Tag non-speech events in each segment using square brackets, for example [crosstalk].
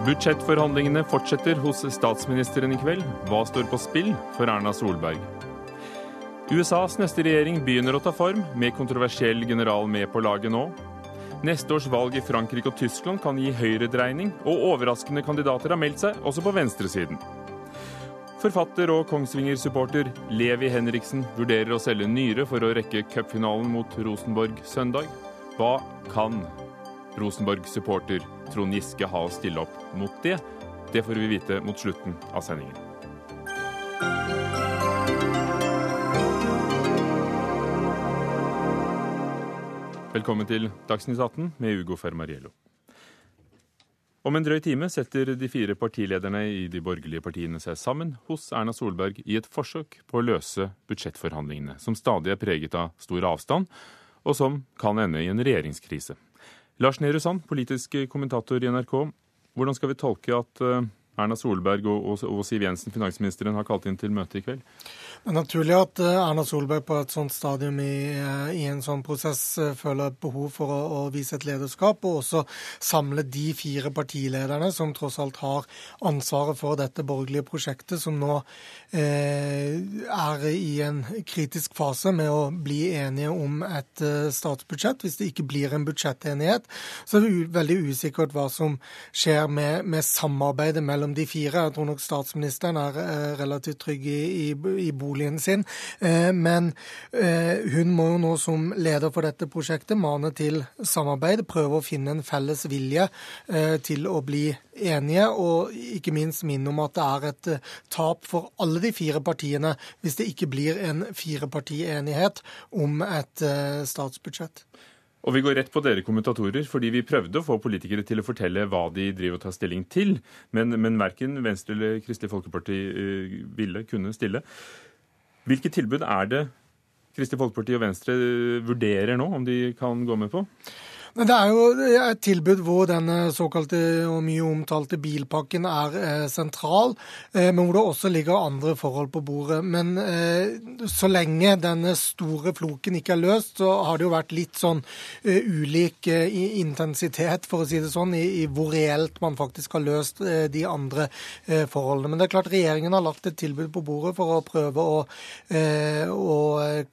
Budsjettforhandlingene fortsetter hos statsministeren i kveld. Hva står på spill for Erna Solberg? USAs neste regjering begynner å ta form, med kontroversiell general med på laget nå. Neste års valg i Frankrike og Tyskland kan gi høyredreining, og overraskende kandidater har meldt seg, også på venstresiden. Forfatter og Kongsvinger-supporter Levi Henriksen vurderer å selge nyre for å rekke cupfinalen mot Rosenborg søndag. Hva kan Rosenborg-supporter Trond Giske ha å stille opp mot det? Det får vi vite mot slutten av sendingen. Velkommen til Dagsnytt 18 med Ugo Fermariello. Om en drøy time setter de fire partilederne i de borgerlige partiene seg sammen hos Erna Solberg i et forsøk på å løse budsjettforhandlingene, som stadig er preget av stor avstand, og som kan ende i en regjeringskrise. Lars Nehru Sand, politisk kommentator i NRK. Hvordan skal vi tolke at eh, Erna Solberg og, og, og Siv Jensen, finansministeren, har kalt inn til møte i kveld? Det er naturlig at eh, Erna Solberg på et sånt stadium i, eh, i en sånn prosess eh, føler et behov for å, å, vise et lederskap, og også samle de fire partilederne som tross alt har ansvaret for dette borgerlige prosjektet, som nå eh, er i en kritisk fase med å bli enige om et statsbudsjett. Hvis det ikke blir en budsjettenighet, så er det veldig usikkert hva som skjer med, med samarbeidet mellom de fire. Jeg tror nok statsministeren er eh, relativt trygg i, i, i boligen sin. Eh, men eh, hun må jo nå som leder for dette prosjektet mane til samarbeid, prøve å finne en felles vilje til å bli enige, og ikke minst minne om at det er et tap for alle de fire partiene hvis det ikke blir en firepartienighet om et statsbudsjett. Og vi går rett på dere kommentatorer, fordi vi prøvde å få politikere til å fortelle hva de driver og tar stilling til, men, men verken Venstre eller Kristelig Folkeparti ville kunne stille. Hvilke tilbud er det Kristelig Folkeparti og Venstre vurderer nå, om de kan gå med på? Det er jo et tilbud hvor denne såkalte og mye omtalte bilpakken er eh, sentral, eh, men hvor det også ligger andre forhold på bordet. Men eh, så lenge denne store floken ikke er løst, så har det jo vært litt sånn eh, ulik eh, intensitet, for å si det sånn, i, hvor reelt man faktisk har løst eh, de andre forholdene. Men det er klart regjeringen har lagt et tilbud på bordet for å prøve å, å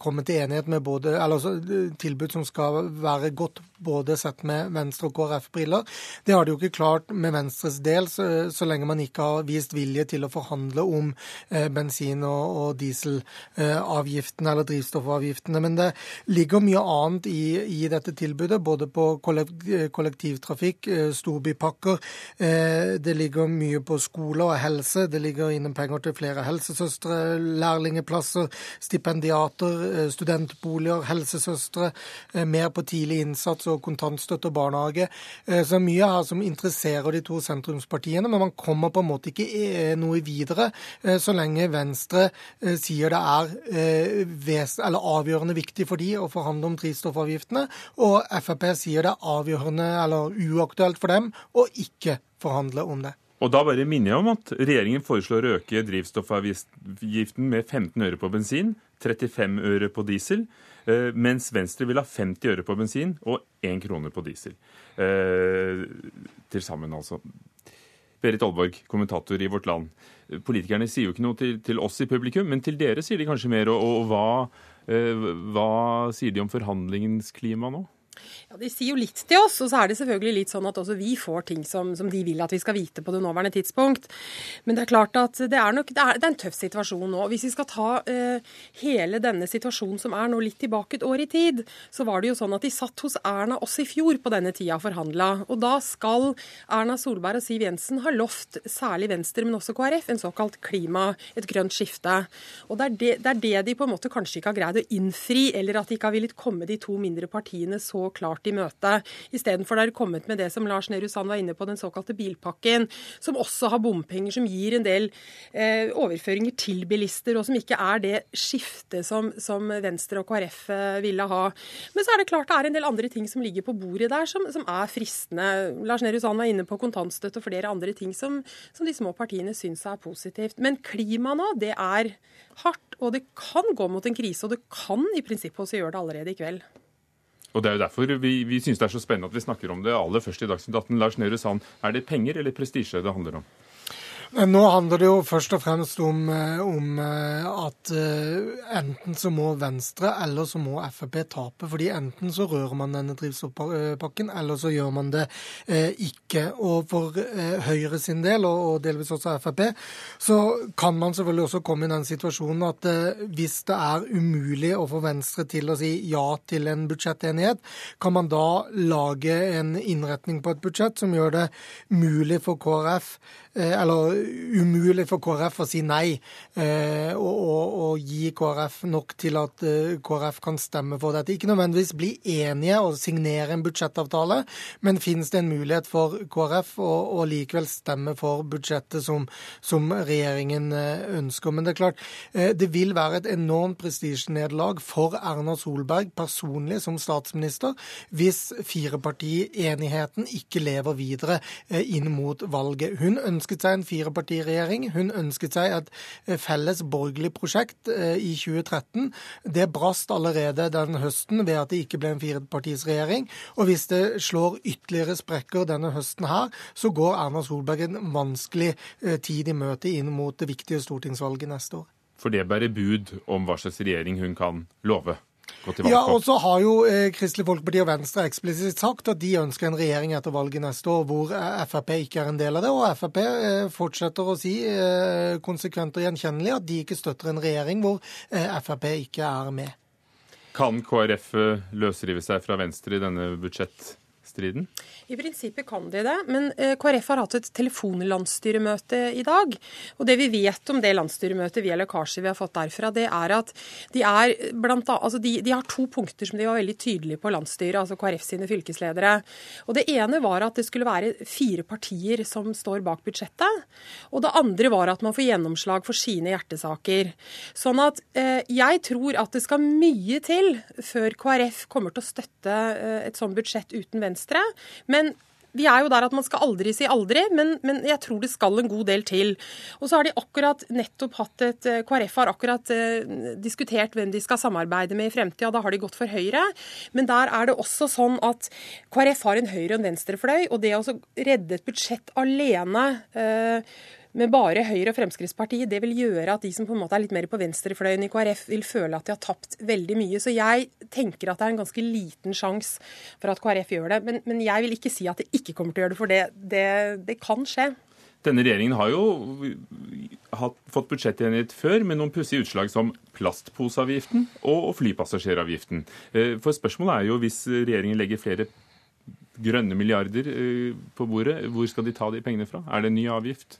komme til enighet med både Eller tilbud som skal være godt både sett med Venstre- og KrF-briller. Det har de jo ikke klart med Venstres del, så, så, lenge man ikke har vist vilje til å forhandle om eh, bensin- og, og dieselavgiftene eller drivstoffavgiftene. Men det ligger mye annet i, i dette tilbudet, både på kollektivtrafikk, eh, storbypakker. Eh, det ligger mye på skole og helse. Det ligger inne penger til flere helsesøstre, lærlingeplasser, stipendiater, eh, studentboliger, helsesøstre, eh, mer på tidlig innsats og kontantstøtte og barnehage. Eh, så mye her som interesserer de to sentrumspartiene, men man kommer på en måte ikke eh, noe videre eh, så lenge Venstre sier det er avgjørende viktig for de å forhandle om drivstoffavgiftene, og Frp sier det er avgjørende eller uaktuelt for dem å ikke forhandle om det. Og da bare minner jeg om at regjeringen foreslår å øke drivstoffavgiften med 15 øre på bensin, 35 øre på diesel. Eh, mens Venstre vil ha 50 øre på bensin og 1 krone på diesel. Eh, til sammen, altså. Berit Aalborg, kommentator i Vårt Land. Politikerne sier jo ikke noe til, til oss i publikum, men til dere sier de kanskje mer. Og, og hva, eh, hva sier de om forhandlingens klima nå? Ja, De sier jo litt til oss, og så er det selvfølgelig litt sånn at også vi får ting som, som de vil at vi skal vite på det nåværende tidspunkt. Men det er klart at det er, nok, det er, det er en tøff situasjon nå. Hvis vi skal ta eh, hele denne situasjonen som er nå litt tilbake et år i tid, så var det jo sånn at de satt hos Erna også i fjor på denne tida og forhandla. Og da skal Erna Solberg og Siv Jensen ha lovt, særlig Venstre, men også KrF, en såkalt klima, et grønt skifte. Og det er det, det er det de på en måte kanskje ikke har greid å innfri, eller at de ikke har villet komme de to mindre partiene så klart i møte. Istedenfor det er kommet med det som Lars Nehru Sand var inne på, den såkalte bilpakken, som også har bompenger, som gir en del eh, overføringer til bilister, og som ikke er det skiftet som, som Venstre og KrF eh, ville ha. Men så er det klart det er en del andre ting som ligger på bordet der, som, som er fristende. Lars Nehru Sand var inne på kontantstøtte og flere andre ting som, som de små partiene syns er positivt. Men klima nå, det er hardt, og det kan gå mot en krise. Og det kan i prinsippet også gjøre det allerede i kveld. Og Det er jo derfor vi, vi syns det er så spennende at vi snakker om det aller først i Dagsnytt 18. Lars Nehru Sand, er det penger eller prestisje det handler om? Nå handler det jo først og fremst om, eh, om, eh, at eh, enten så må Venstre eller så må Frp tape. fordi enten så rører man denne drivstoffpakken, eller så gjør man det ikke. Og for Høyre sin del, og delvis også Frp, så kan man selvfølgelig også komme i den situasjonen at hvis det er umulig å få Venstre til å si ja til en budsjettenighet, kan man da lage en innretning på et budsjett som gjør det mulig for KrF eller umulig for KrF å si nei, eh, og, og, og, gi KrF nok til at eh, KrF kan stemme for dette. Ikke nødvendigvis bli enige og signere en budsjettavtale, men finnes det en mulighet for KrF å, å likevel stemme for budsjettet som, som, regjeringen ønsker. Men det er klart, det vil være et enormt prestisjenederlag for Erna Solberg personlig som statsminister hvis firepartienigheten ikke lever videre inn mot valget. Hun ønsket seg en firepartiregjering. Hun ønsket seg et eh, felles borgerlig prosjekt eh, i 2013. Det brast allerede den høsten ved at det ikke ble en firepartisregjering. Og hvis det slår ytterligere sprekker denne høsten her, så går Erna Solberg en vanskelig eh, tid i møte inn mot det viktige stortingsvalget neste år. For det bærer bud om hva slags regjering hun kan love? Ja, og så har jo eh, Kristelig Folkeparti og Venstre eksplisitt sagt at de ønsker en regjering etter valget neste år hvor eh, Frp ikke er en del av det. Og Frp eh, fortsetter å si eh, konsekvent og gjenkjennelig at de ikke støtter en regjering hvor Frp ikke er med. Kan KrF løsrive seg fra Venstre i denne budsjettstriden? I prinsippet kan de det, men eh, KrF har hatt et telefonlandsstyremøte i dag. Og det vi vet om det landsstyremøtet via lekkasjer vi har fått derfra, det er at de, er blant, altså de, de har to punkter som de var veldig tydelige på landsstyret, altså KrF sine fylkesledere. Og Det ene var at det skulle være fire partier som står bak budsjettet. Og det andre var at man får gjennomslag for sine hjertesaker. Sånn at eh, jeg tror at det skal mye til før KrF kommer til å støtte eh, et sånt budsjett uten Venstre. Men men vi er jo der at man skal aldri si aldri, men, men, jeg tror det skal en god del til. Og så har de akkurat nettopp hatt et eh, KrF har akkurat eh, diskutert hvem de skal samarbeide med i fremtida. Da har de gått for Høyre. Men der er det også sånn at KrF har en høyre- og en venstrefløy. Og det å redde et budsjett alene eh, med bare Høyre og Fremskrittspartiet, det vil gjøre at de som på en måte er litt mer på venstrefløyen i KrF, vil føle at de har tapt veldig mye. Så jeg tenker at det er en ganske liten sjanse for at KrF gjør det. Men, men, jeg vil ikke si at det ikke kommer til å gjøre det, for det, det, det kan skje. Denne regjeringen har jo hatt, fått budsjettenighet før med noen pussige utslag som plastposeavgiften og flypassasjeravgiften. Eh, for spørsmålet er jo hvis regjeringen legger flere grønne milliarder eh, på bordet, hvor skal de ta de pengene fra? Er det en ny avgift?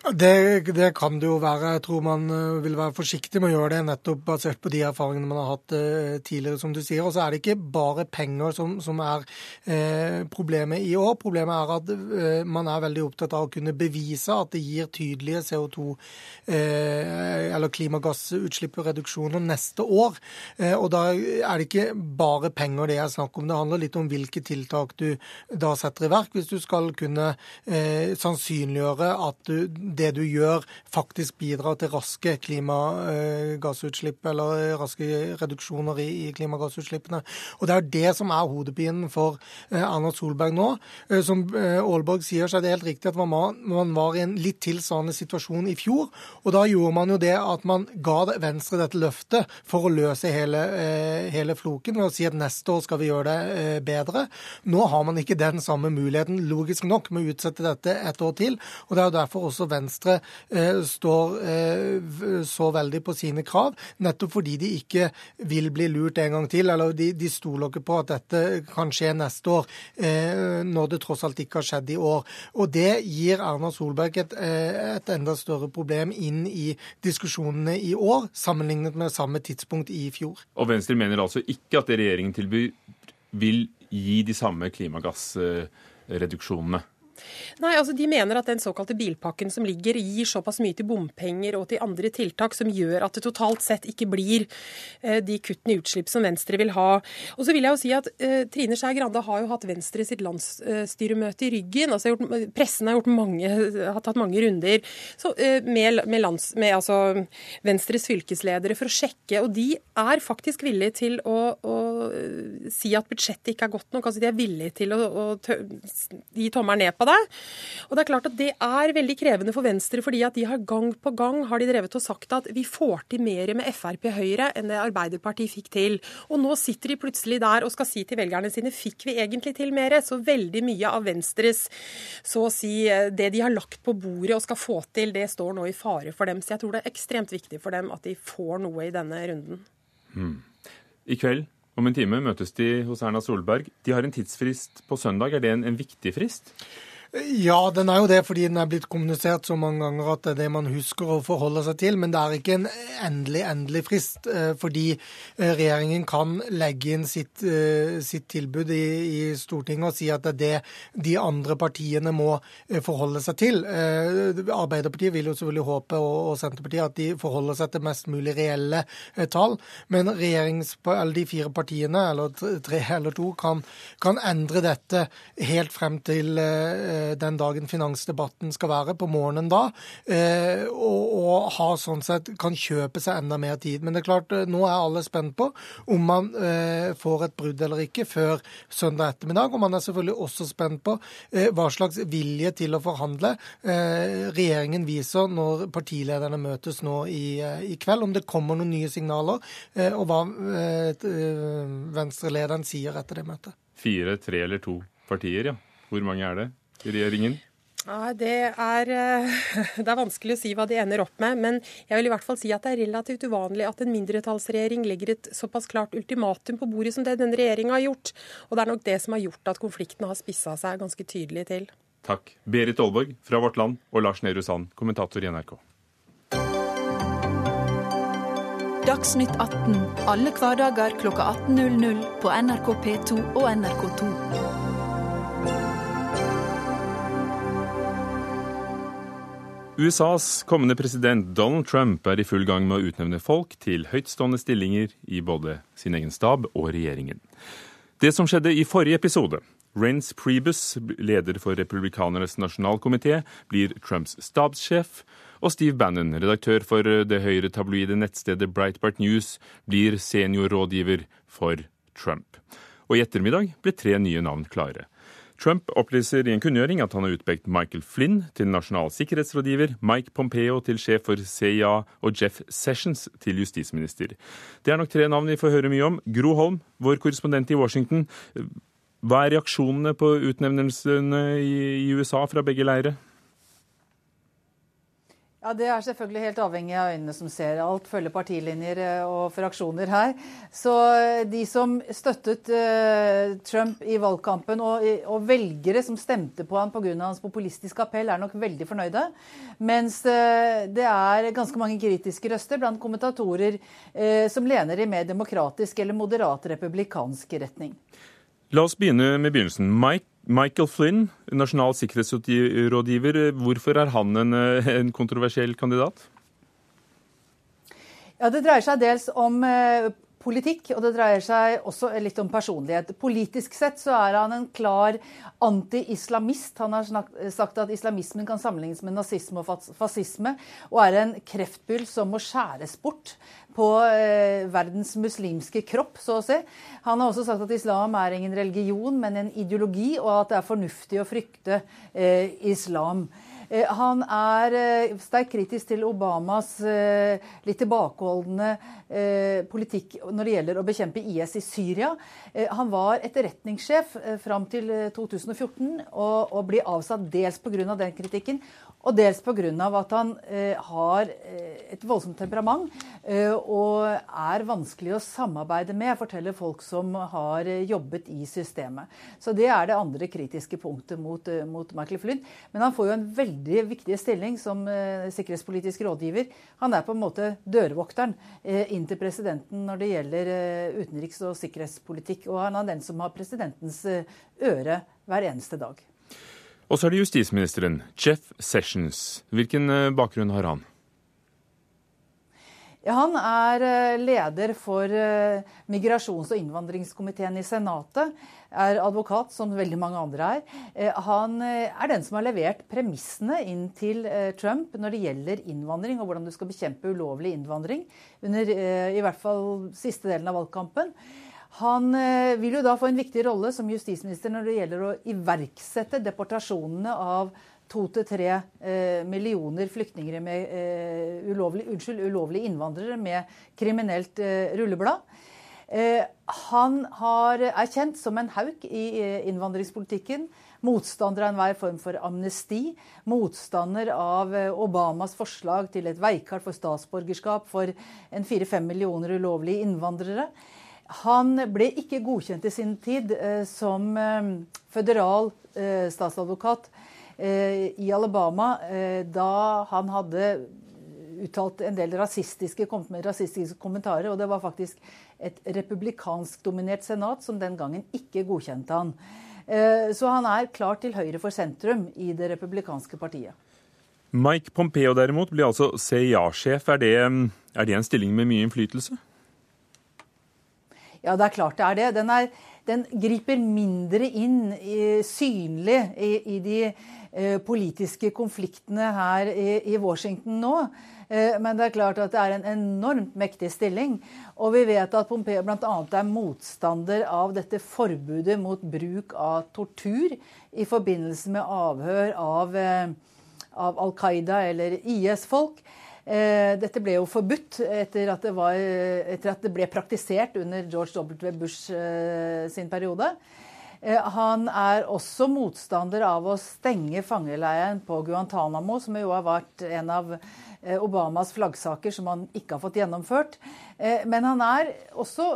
Det, det, kan det jo være. Jeg tror man eh, vil være forsiktig med å gjøre det, nettopp basert på de erfaringene man har hatt eh, tidligere, som du sier. Og så er det ikke bare penger som, som er eh, problemet i år. Problemet er at eh, man er veldig opptatt av å kunne bevise at det gir tydelige CO2- eh, eller klimagassutslippsreduksjoner neste år. Eh, og da er det ikke bare penger det er snakk om. Det handler litt om hvilke tiltak du da setter i verk, hvis du skal kunne sannsynliggjøre at du det du gjør, faktisk bidrar til raske klimagassutslipp eller raske reduksjoner i, klimagassutslippene. Og Det er det som er hodepinen for eh, Erna Solberg nå. Eh, som eh, Aalborg sier, så er det helt riktig at man var i en litt tilsvarende situasjon i fjor. Og da gjorde man jo det at man ga Venstre dette løftet for å løse hele, hele floken ved å si at neste år skal vi gjøre det bedre. Nå har man ikke den samme muligheten, logisk nok, med å utsette dette et år til. og Det er jo derfor også Venstre eh, står eh, så veldig på sine krav, nettopp fordi de ikke vil bli lurt en gang til. Eller de, de stoler ikke på at dette kan skje neste år, eh, når det tross alt ikke har skjedd i år. Og det gir Erna Solberg et, et enda større problem inn i diskusjonene i år, sammenlignet med samme tidspunkt i fjor. Og Venstre mener altså ikke at det regjeringen tilbyr vil gi de samme klimagassreduksjonene? Nei, altså De mener at den såkalte bilpakken som ligger, gir såpass mye til bompenger og til andre tiltak som gjør at det totalt sett ikke blir eh, de kuttene i utslipp som Venstre vil ha. Og så vil jeg jo si at eh, Trine Skei Grande har jo hatt Venstre sitt landsstyremøte i ryggen. altså gjort, Pressen har, mange, har tatt mange runder så, eh, med, med, lands, med altså, Venstres fylkesledere for å sjekke, og de er faktisk villige til å, å si at budsjettet ikke er godt nok. altså De er villige til å, å gi tommelen ned på det. Og det er klart at det er veldig krevende for Venstre, fordi at de har gang på gang har de drevet og sagt at vi får til mer med Frp Høyre enn det Arbeiderpartiet fikk til. Og nå sitter de plutselig der og skal si til velgerne sine fikk vi egentlig til mer? Så veldig mye av Venstres, så å si, det de har lagt på bordet og skal få til, det står nå i fare for dem. Så jeg tror det er ekstremt viktig for dem at de får noe i denne runden. Hmm. I kveld om en time møtes de hos Erna Solberg. De har en tidsfrist på søndag. Er det en, en viktig frist? Ja, den er jo det fordi den er blitt kommunisert så mange ganger at det er det man husker å forholde seg til. Men det er ikke en endelig, endelig frist. Eh, fordi eh, regjeringen kan legge inn sitt, eh, sitt tilbud i, i, Stortinget og si at det er det de andre partiene må forholde seg til. Arbeiderpartiet vil jo selvfølgelig håpe, og Senterpartiet, at de forholder seg til mest mulig reelle tall. Men eller de fire partiene, eller tre eller to, kan, kan endre dette helt frem til den dagen finansdebatten skal være, på morgenen da, eh, og, og ha sånn sett kan kjøpe seg enda mer tid. Men det er klart, eh, nå er alle spent på om man får et brudd eller ikke før søndag ettermiddag. Og man er selvfølgelig også spent på hva slags vilje til å forhandle regjeringen viser når partilederne møtes nå i, i kveld. Om det kommer noen nye signaler, og hva Venstre-lederen sier etter det møtet. Fire, tre eller to partier, ja. Hvor mange er det? I regjeringen? Ja, det er, eh, [laughs] det er, vanskelig å si hva de ender opp med. Men jeg vil i hvert fall si at det er relativt uvanlig at en mindretallsregjering legger et såpass klart ultimatum på bordet som det denne regjeringa har gjort. Og det er nok det som har gjort at konflikten har spissa seg ganske tydelig til. Takk. Berit Aalborg fra Vårt Land og Lars Nehru Sand, kommentator i NRK. Dagsnytt 18 alle hverdager kl 18.00 på NRK P2 og NRK2. USAs kommende president Donald Trump er i full gang med å utnevne folk til høytstående stillinger i både sin egen stab og regjeringen. Det som skjedde i forrige episode Rence Prebus, leder for Republikanernes nasjonalkomité, blir Trumps stabssjef, og Steve Bannon, redaktør for det høyretabloide nettstedet Breitbart News, blir seniorrådgiver for Trump. Og i ettermiddag ble tre nye navn klare. Trump opplyser i en kunngjøring at han har utpekt Michael Flynn til nasjonal sikkerhetsrådgiver, Mike Pompeo til sjef for CIA og Jeff Sessions til justisminister. Det er nok tre navn vi får høre mye om. Gro Holm, vår korrespondent i Washington. Hva er reaksjonene på utnevnelsene i USA fra begge leire? Ja, Det er selvfølgelig helt avhengig av øynene som ser. Alt følger partilinjer eh, og fraksjoner her. Så eh, de som støttet uh, Trump i valgkampen, og, velgere som stemte på han pga. hans populistiske appell, er nok veldig fornøyde. Mens det er ganske mange kritiske røster blant kommentatorer som lener i mer demokratisk eller moderat republikansk retning. La oss begynne med begynnelsen. Mike, Michael Flynn, nasjonal sikkerhetsrådgiver. Hvorfor er han en, en kontroversiell kandidat? Ja, Det dreier seg dels om eh, politikk, og det dreier seg også litt om personlighet. Politisk sett så er han en klar anti-islamist. Han har sagt at islamismen kan sammenlignes med nazisme og fascisme, og er en kreftbyll som må skjæres bort på eh, verdens muslimske kropp, så å si. Han har også sagt at islam er ingen religion, men en ideologi, og at det er fornuftig å frykte eh, islam. Eh, han er eh, sterkt kritisk til Obamas eh, litt tilbakeholdne politikk når det gjelder å bekjempe IS i Syria. Han var etterretningssjef fram til 2014 og, ble avsatt dels pga. den kritikken og dels pga. at han eh, har eh, et voldsomt temperament eh, og er vanskelig å samarbeide med, forteller folk som har eh, jobbet i systemet. Så det er det andre kritiske punktet mot, eh, mot Michael Flynn. Men han får jo en veldig viktig stilling som eh, sikkerhetspolitisk rådgiver. Han er på en måte dørvokteren inn til presidenten når det gjelder utenriks- og sikkerhetspolitikk. Og han er den som har presidentens øre hver eneste dag. Og så er det justisministeren, Jeff Sessions. Hvilken bakgrunn har han? Han er eh, leder for eh, migrasjons- og innvandringskomiteen i Senatet. Er advokat, som veldig mange andre er. Eh, han er den som har levert premissene inn til Trump når det gjelder innvandring og hvordan du skal bekjempe ulovlig innvandring under i hvert fall siste delen av valgkampen. Han vil jo da få en viktig rolle som justisminister når det gjelder å iverksette deportasjonene av to til tre eh, millioner flyktninger med eh, ulovlig, unnskyld, ulovlige innvandrere med kriminelt eh, rulleblad. Eh, han er kjent som en hauk i eh, innvandringspolitikken. Motstander av enhver form for amnesti. Motstander av eh, Obamas forslag til et veikart for statsborgerskap for en fire-fem millioner ulovlige innvandrere. Han ble ikke godkjent i sin tid som føderal statsadvokat Eh, i Alabama eh, da han hadde uttalt en del rasistiske, kommet med rasistiske kommentarer. Og det var faktisk et republikansk-dominert senat som den gangen ikke godkjente han. Eh, så han er klar til høyre for sentrum i det republikanske partiet. Mike Pompeo derimot blir altså CIA-sjef. Er, er, det en stilling med mye innflytelse? Ja, det er klart det er det. Den, er, den griper mindre inn i, synlig i, i de Eh, politiske konfliktene her i, Washington nå. Eh, men det er klart at det er en enormt mektig stilling. Og vi vet at Pompeo bl.a. er motstander av dette forbudet mot bruk av tortur i forbindelse med avhør av, eh, av Al Qaida eller IS-folk. Dette ble jo forbudt etter at, var, etter at, det ble praktisert under George W. Bush sin periode. Eh, han er også motstander av å stenge fangeleiren på Guantánamo, som jo har vært en av eh, Obamas flaggsaker som han ikke har fått gjennomført. Eh, men han er også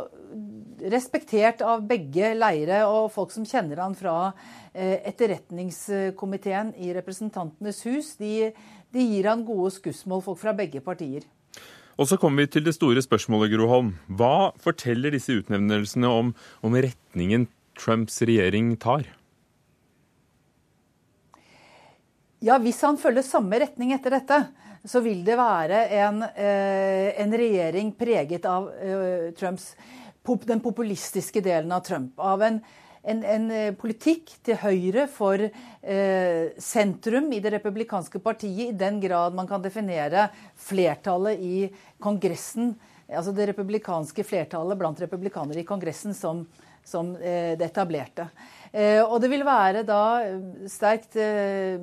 respektert av begge leire og folk som kjenner han fra etterretningskomiteen i Representantenes hus. De, de gir han gode skussmål, folk fra begge partier. Og så kommer vi til det store spørsmålet, Gro Hva forteller disse utnevnelsene om, om retningen Trumps regjering tar? Ja, Hvis han følger samme retning etter dette, så vil det være en, eh, en regjering preget av eh, Trumps, den populistiske delen av Trump. Av en, en, en eh, politikk til høyre for eh, sentrum i det republikanske partiet, i den grad man kan definere flertallet i Kongressen, altså det republikanske flertallet blant republikanere i Kongressen, som som eh, det etablerte. Eh, og det vil være da eh, sterkt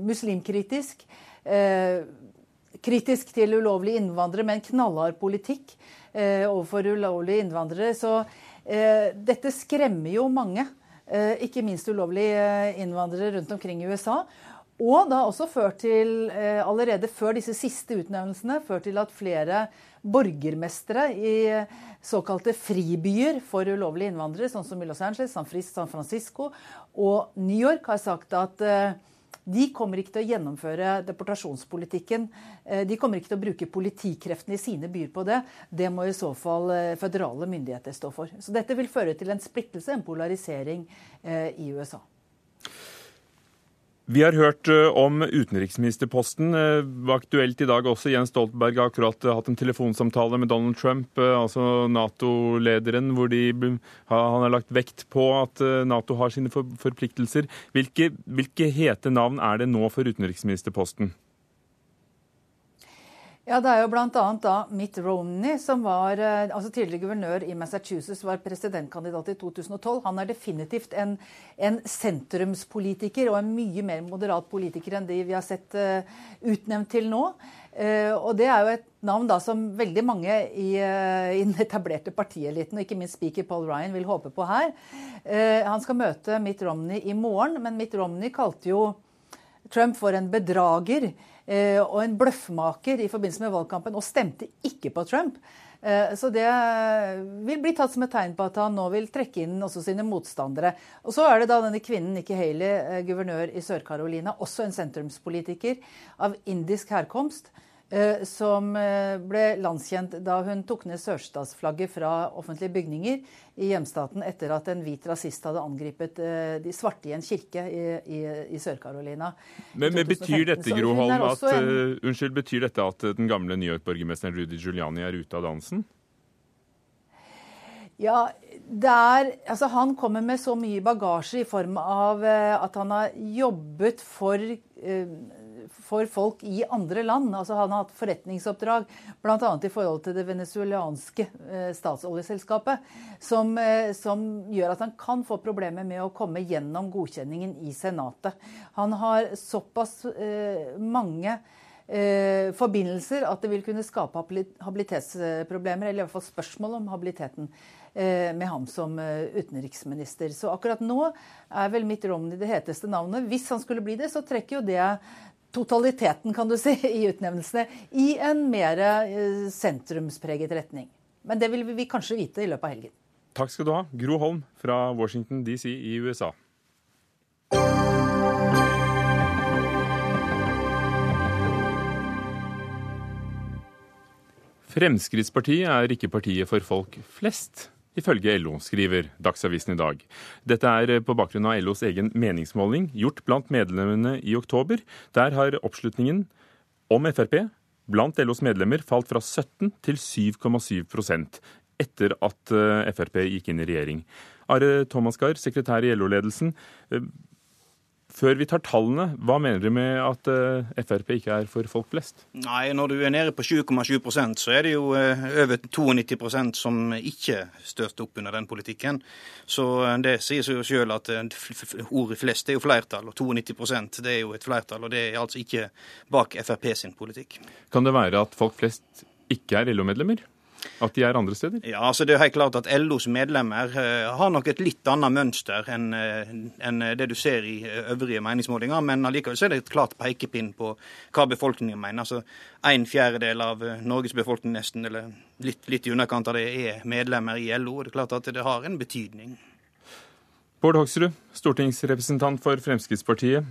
muslimkritisk. Kritisk til ulovlige innvandrere, med en knallhard politikk overfor ulovlige innvandrere. Så dette skremmer jo mange. Ikke minst ulovlige innvandrere rundt omkring i USA. Og det har også ført til, allerede før disse siste utnevnelsene, ført til at flere borgermestere i såkalte fribyer for ulovlige innvandrere, sånn som i Angeles, San Francisco og New York, har sagt at eh, de kommer ikke til å gjennomføre deportasjonspolitikken. Eh, de kommer ikke til å bruke politikreftene i sine byer på det. Det må i så fall eh, føderale myndigheter stå for. Så dette vil føre til en splittelse, en polarisering i USA. Vi har hørt eh, om utenriksministerposten. Eh, aktuelt i dag også. Jens Stoltenberg har akkurat eh, hatt en telefonsamtale med Donald Trump, altså Nato-lederen, hvor de, han har lagt vekt på at Nato har sine forpliktelser. Hvilke, hvilke hete navn er det nå for utenriksministerposten? Ja, Det er jo bl.a. da Mitt Romney, som var eh, altså tidligere guvernør i Massachusetts, var presidentkandidat i 2012. Han er definitivt en, en sentrumspolitiker og en mye mer moderat politiker enn de vi har sett uh, utnevnt til nå. Uh, og det er jo et navn da som veldig mange i, uh, i den etablerte partieliten, og ikke minst speaker Paul Ryan, vil håpe på her. han skal møte Mitt Romney i morgen, men Mitt Romney kalte jo Trump for en bedrager. Eh, og en bløffmaker i forbindelse med valgkampen, og stemte ikke på Trump. Eh, så det vil bli tatt som et tegn på at han nå vil trekke inn også sine motstandere. Og så er det da denne kvinnen Nikki Haley, eh, guvernør i Sør-Carolina, også en sentrumspolitiker av indisk herkomst. Eh, som eh, ble landskjent da hun tok ned sørstatsflagget fra offentlige bygninger i hjemstaten etter at en hvit rasist hadde angrepet eh, de svarte i en kirke i, i, i Sør-Carolina. Men, men, betyr dette Gro Holm, at, en... uh, unnskyld, betyr dette at den gamle New York-borgermesteren Rudy Giuliani er ute av dansen? Ja, er, altså Han kommer med så mye bagasje i form av at han har jobbet for uh, for folk i andre land. Altså Han har hatt forretningsoppdrag bl.a. i forhold til det venezuelanske eh, statsoljeselskapet, som, eh, som, gjør at han kan få problemer med å komme gjennom godkjenningen i Senatet. Han har såpass eh, mange forbindelser at det vil kunne skape habilitetsproblemer, eller i hvert fall spørsmål om habiliteten med ham som utenriksminister. Så akkurat nå er vel Mitt Romney det heteste navnet. Hvis han skulle bli det, så trekker jo det totaliteten kan du si, i utnevnelsene i en mer eh, sentrumspreget retning. Men det vil vi kanskje vite i løpet av helgen. Takk skal du ha, Gro Holm fra Washington DC i USA. Fremskrittspartiet er ikke partiet for folk flest ifølge LO, skriver Dagsavisen i dag. Dette er på bakgrunn av LOs egen meningsmåling gjort blant medlemmene i oktober. Der har oppslutningen om Frp blant LOs medlemmer falt fra 17 til 7,7% etter at eh, Frp gikk inn i regjering. Are Thomasgaard, sekretær i LO-ledelsen. Eh, før vi tar tallene, hva mener du med at uh, Frp ikke er for folk flest? Nei, Når du er nede på 7,7% så er det jo uh, over 92% som ikke støtter opp under den politikken. Så uh, det sier seg jo selv at ordet flest er jo flertall, og 92% det er jo et flertall. Og det er altså ikke bak Frp sin politikk. Kan det være at folk flest ikke er LO-medlemmer? At de er andre steder? Ja, altså Det er helt klart at LOs medlemmer uh, har nok et litt annet mønster enn uh, det du ser i øvrige meningsmålinger. Men allikevel så er det et klart pekepinn på hva befolkningen mener. Altså En fjerdedel av Norges befolkning nesten, eller litt, litt i underkant av det, er medlemmer i LO. og Det er klart at det har en betydning. Bård Hoksrud, stortingsrepresentant for Fremskrittspartiet.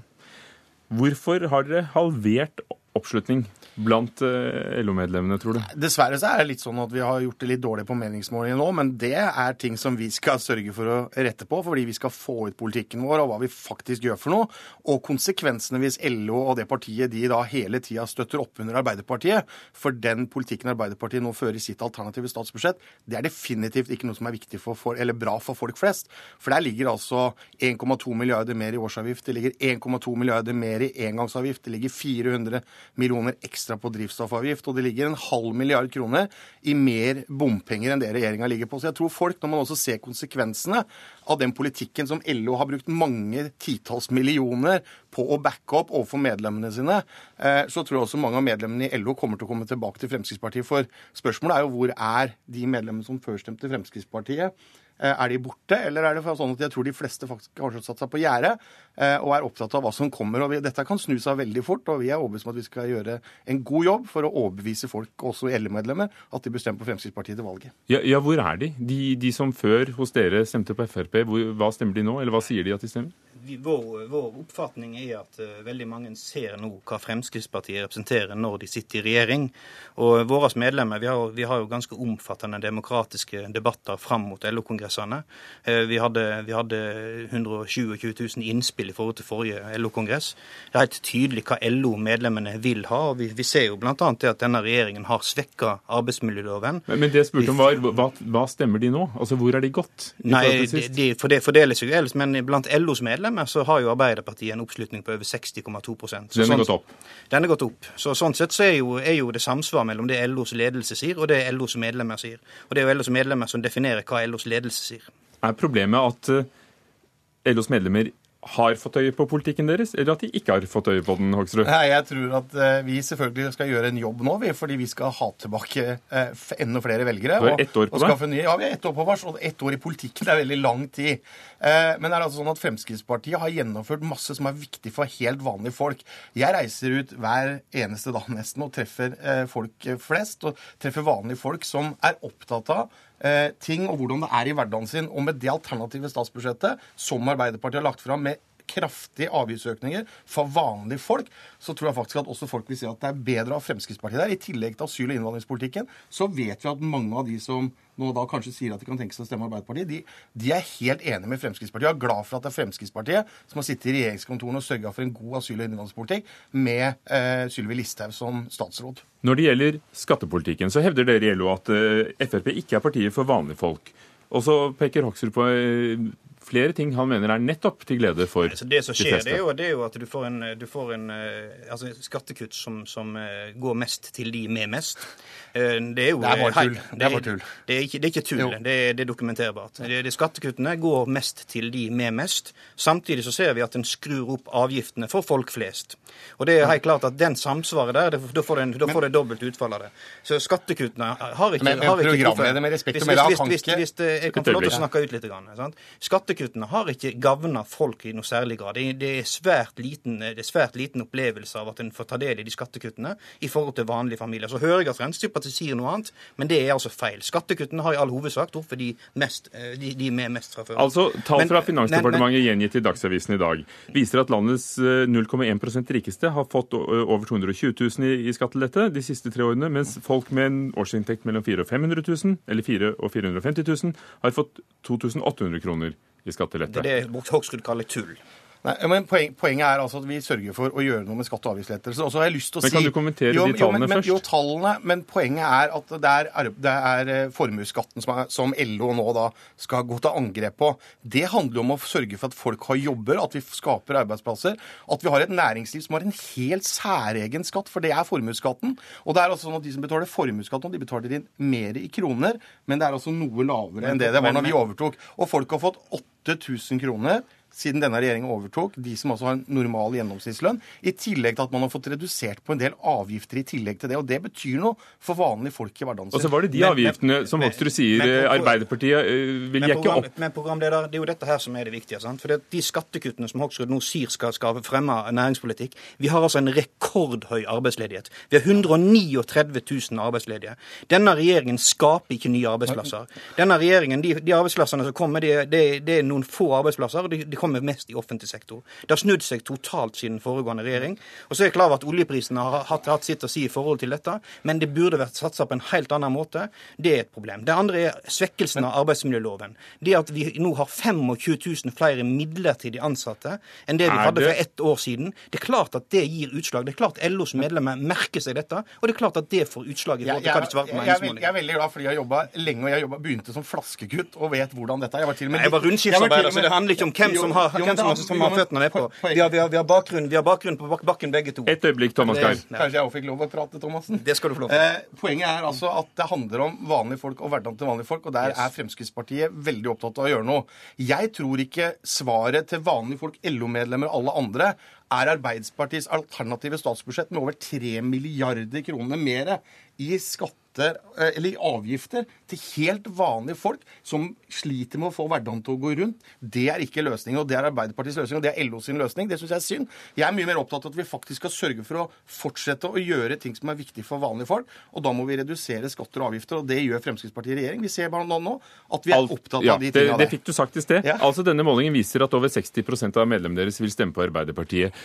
Hvorfor har dere halvert oppslutning blant eh, LO-medlemmene, tror du? Dessverre så er det litt sånn at vi har gjort det litt dårlig på meningsmålingene nå, men det er ting som vi skal sørge for å rette på, fordi vi skal få ut politikken vår og hva vi faktisk gjør for noe. Og konsekvensene hvis LO og det partiet de da hele tida støtter opp under Arbeiderpartiet, for den politikken Arbeiderpartiet nå fører i sitt alternative statsbudsjett, det er definitivt ikke noe som er viktig for, for, eller bra for folk flest. For der ligger altså 1,2 milliarder mer i årsavgift, det ligger 1,2 milliarder mer i engangsavgift, det ligger 400 millioner ekstra på drivstoffavgift, og det ligger en halv milliard kroner i mer bompenger enn det regjeringa ligger på. Så jeg tror folk, når man også ser konsekvensene av den politikken som LO har brukt mange titalls millioner på å backe opp overfor medlemmene sine, eh, så tror jeg også mange av medlemmene i LO kommer til å komme tilbake til Fremskrittspartiet. For spørsmålet er jo hvor er de medlemmene som før stemte Fremskrittspartiet? Eh, er de borte, eller er det sånn at jeg tror de fleste faktisk har satt seg på gjerdet eh, og er opptatt av hva som kommer? og vi, Dette kan snu seg veldig fort, og vi er overbevist om at vi skal gjøre en god jobb for å overbevise folk, også LE-medlemmer, at de bestemmer på Fremskrittspartiet til valget. Ja, ja hvor er de? de? de? som før hos dere stemte på Frp, hvor, hva stemmer de nå, eller hva sier de at de stemmer? Vår, vår, oppfatning er at uh, veldig mange ser nå hva Fremskrittspartiet representerer når de sitter i regjering. Og våre medlemmer vi har, vi har jo ganske omfattende demokratiske debatter fram mot LO-kongressene. Uh, vi, vi, hadde 127 000 innspill i forhold til forrige LO-kongress. Det er helt tydelig hva LO-medlemmene vil ha. og Vi, vi ser jo bl.a. det at denne regjeringen har svekka arbeidsmiljøloven. Men, men det jeg spurte om var, hva, hva, stemmer de nå? Altså Hvor er de gått? Nei, de, de, for det fordeles jo ellers, men blant LOs medlemmer medlemmer, så har jo Arbeiderpartiet en oppslutning på over 60,2 Den er sånn, gått opp? Den er gått opp. Så Sånn sett så er jo, er jo det samsvar mellom det LOs ledelse sier, og det LOs medlemmer sier. Og det er jo LOs medlemmer som definerer hva LOs ledelse sier. Er problemet at eh, LOs medlemmer har fått øye på politikken deres, eller at de ikke har fått øye på den? Hoksrud? Nei, Jeg tror at uh, vi selvfølgelig skal gjøre en jobb nå, fordi vi skal ha tilbake uh, enda flere velgere. Du har ett år på deg? Ja, vi har ett år på oss, og ett år i politikken er veldig lang tid. Men men det er altså sånn at Fremskrittspartiet har gjennomført masse som er viktig for helt vanlige folk. Jeg reiser ut hver eneste dag nesten og treffer folk flest, og treffer vanlige folk som er opptatt av eh, ting og hvordan det er i hverdagen sin. Og med det alternative statsbudsjettet som Arbeiderpartiet har lagt fram, med kraftige avgiftsøkninger for vanlige folk, så tror jeg faktisk at også folk vil si at det er bedre ha Fremskrittspartiet der. I tillegg til asyl- og innvandringspolitikken så vet vi at mange av de som nå da kanskje sier at de kan tenke seg å stemme Arbeiderpartiet, de, de er helt enige med Fremskrittspartiet og er glad for at det er Fremskrittspartiet som har sittet i regjeringskontorene og sørga for en god asyl- og innvandringspolitikk med eh, Sylvi Listhaug som statsråd. Når det gjelder skattepolitikken, så hevder dere i LO at eh, Frp ikke er partiet for vanlige folk. Og så peker Hoksrud på eh, flere ting han mener er nettopp til glede for Altså det som skjer, det er, jo, det er jo at du får en, du får en eh, altså skattekutt som, som eh, går mest til de med mest. Eh, Det er jo Det er bare tull. Det er bare tull. Det er ikke, det er ikke tull, det er, det er dokumenterbart. Det, det Skattekuttene går mest til de med mest. Samtidig så ser vi at en skrur opp avgiftene for folk flest. Og det er helt klart at den samsvaret der, da får det, dobbelt utfall av det. Så skattekuttene har ikke Men- men har programleder med respekt å melde, han hvis- kan hvis- ikke- hvis Jeg kan få lov til å snakke ut litt. Grann, sant? Skattekuttene har ikke gavna folk i noe særlig grad. Det er, svært liten, det er svært liten opplevelse av at en får ta del i de skattekuttene i forhold til vanlige familier. Så hører jeg at Fremskrittspartiet sier noe annet, men det er altså feil. Skattekuttene har i all hovedsak truffet de, mest, eh, de, de med mest fra før. Altså, Tall Men- fra men- Finansdepartementet gjengitt i Dagsavisen i dag viser at landets eh, 0,1% rikeste har fått over 220 000 i, i skattelette de siste tre årene, mens folk med en årsinntekt mellom 400 og 500 000, eller 400 og 450 000, har fått 2800 kroner i Det skattelette. er det Hoksrud kaller tull. Nei, men poeng, Poenget er altså at vi sørger for å gjøre noe med skatte- og avgiftslettelser. Og så har jeg lyst til å Men si... kan du kommentere jo, de tallene jo, men, men, først? Jo, tallene, men poenget er at det er, det er eh, formuesskatten som, er- som LO nå da skal gå til angrep på. Det handler om å sørge for at folk har jobber, at vi skaper arbeidsplasser. At vi har et næringsliv som har en helt særegen skatt, for det er formuesskatten. Og det er altså sånn at de som betaler formuesskatt nå, de betaler inn mer i kroner, men det er altså noe lavere enn det det var når vi overtok. Og folk har fått 8000 kroner siden denne regjeringen overtok, de som altså har en normal gjennomsnittslønn, i tillegg til at man har fått redusert på en del avgifter i tillegg til det. Og det betyr noe for vanlige folk i hverdagen Og så var det de Men- avgiftene men- som Hoksrud sier men- Arbeiderpartiet eh, vil Men, jekke opp. men programleder, det er jo dette her som er det viktige. sant? For det, De skattekuttene som Hoksrud nå sier skal, skal fremme næringspolitikk Vi har altså en rekordhøy arbeidsledighet. Vi har 139 000 arbeidsledige. Denne regjeringen skaper ikke nye arbeidsplasser. Denne regjeringen, De, de arbeidsplassene som kommer, det, det, det er noen få arbeidsplasser, og de, de kommer mest i offentlig sektor. Det har snudd seg totalt siden foregående regjering. Og så er jeg klar over at oljeprisene har hatt, hatt sitt å si i forhold til dette, men det burde vært satsa på en helt annen måte. Det er et problem. Det andre er svekkelsen av arbeidsmiljøloven. Det at vi nå har 25 000 flere midlertidig ansatte enn det vi hadde for ett år siden. Det er klart at det gir utslag. Det er klart LOs medlemmer merker seg dette, og det er klart at det får utslag i forhold til hva de svarer jeg, jeg, er veldig glad fordi jeg har jobba lenge, og jeg jobbet, begynte som flaskegutt og vet hvordan dette er. Jeg var til og med Nei, Jeg var rundskipsarbeider, så det handler ikke om hvem Jo, som har, jo, men hvem som, har- som har føttene nedpå. Vi har, vi, har, vi, har bakgrunn, vi har bakgrunn på bak- bakken begge to. Et øyeblikk, Thomas Geir. Kanskje jeg også fikk lov å prate, Thomassen? Det skal du få lov til. Eh, poenget er altså at det handler om vanlige folk og hverdagen til vanlige folk, og der er Fremskrittspartiet veldig opptatt av å gjøre noe. Jeg tror ikke svaret til vanlige folk, LO-medlemmer og alle andre, er Arbeiderpartiets alternative statsbudsjett med over 3 milliarder kroner mer i skatter eh, eller i avgifter til helt vanlige folk som sliter med å få hverdagen til å gå rundt. Det er ikke løsningen, og det er Arbeiderpartiets løsning, og det er LO sin løsning. Det syns jeg er synd. Jeg er mye mer opptatt av at vi faktisk skal sørge for å fortsette å gjøre ting som er viktig for vanlige folk, og da må vi redusere skatter og avgifter, og det gjør Fremskrittspartiet i regjering. Vi ser bare nå at vi er Alt- opptatt ja, av de tingene tingene det fikk du sagt i sted. Ja. Altså Denne målingen viser at over 60 av medlemmene deres vil stemme på Arbeiderpartiet.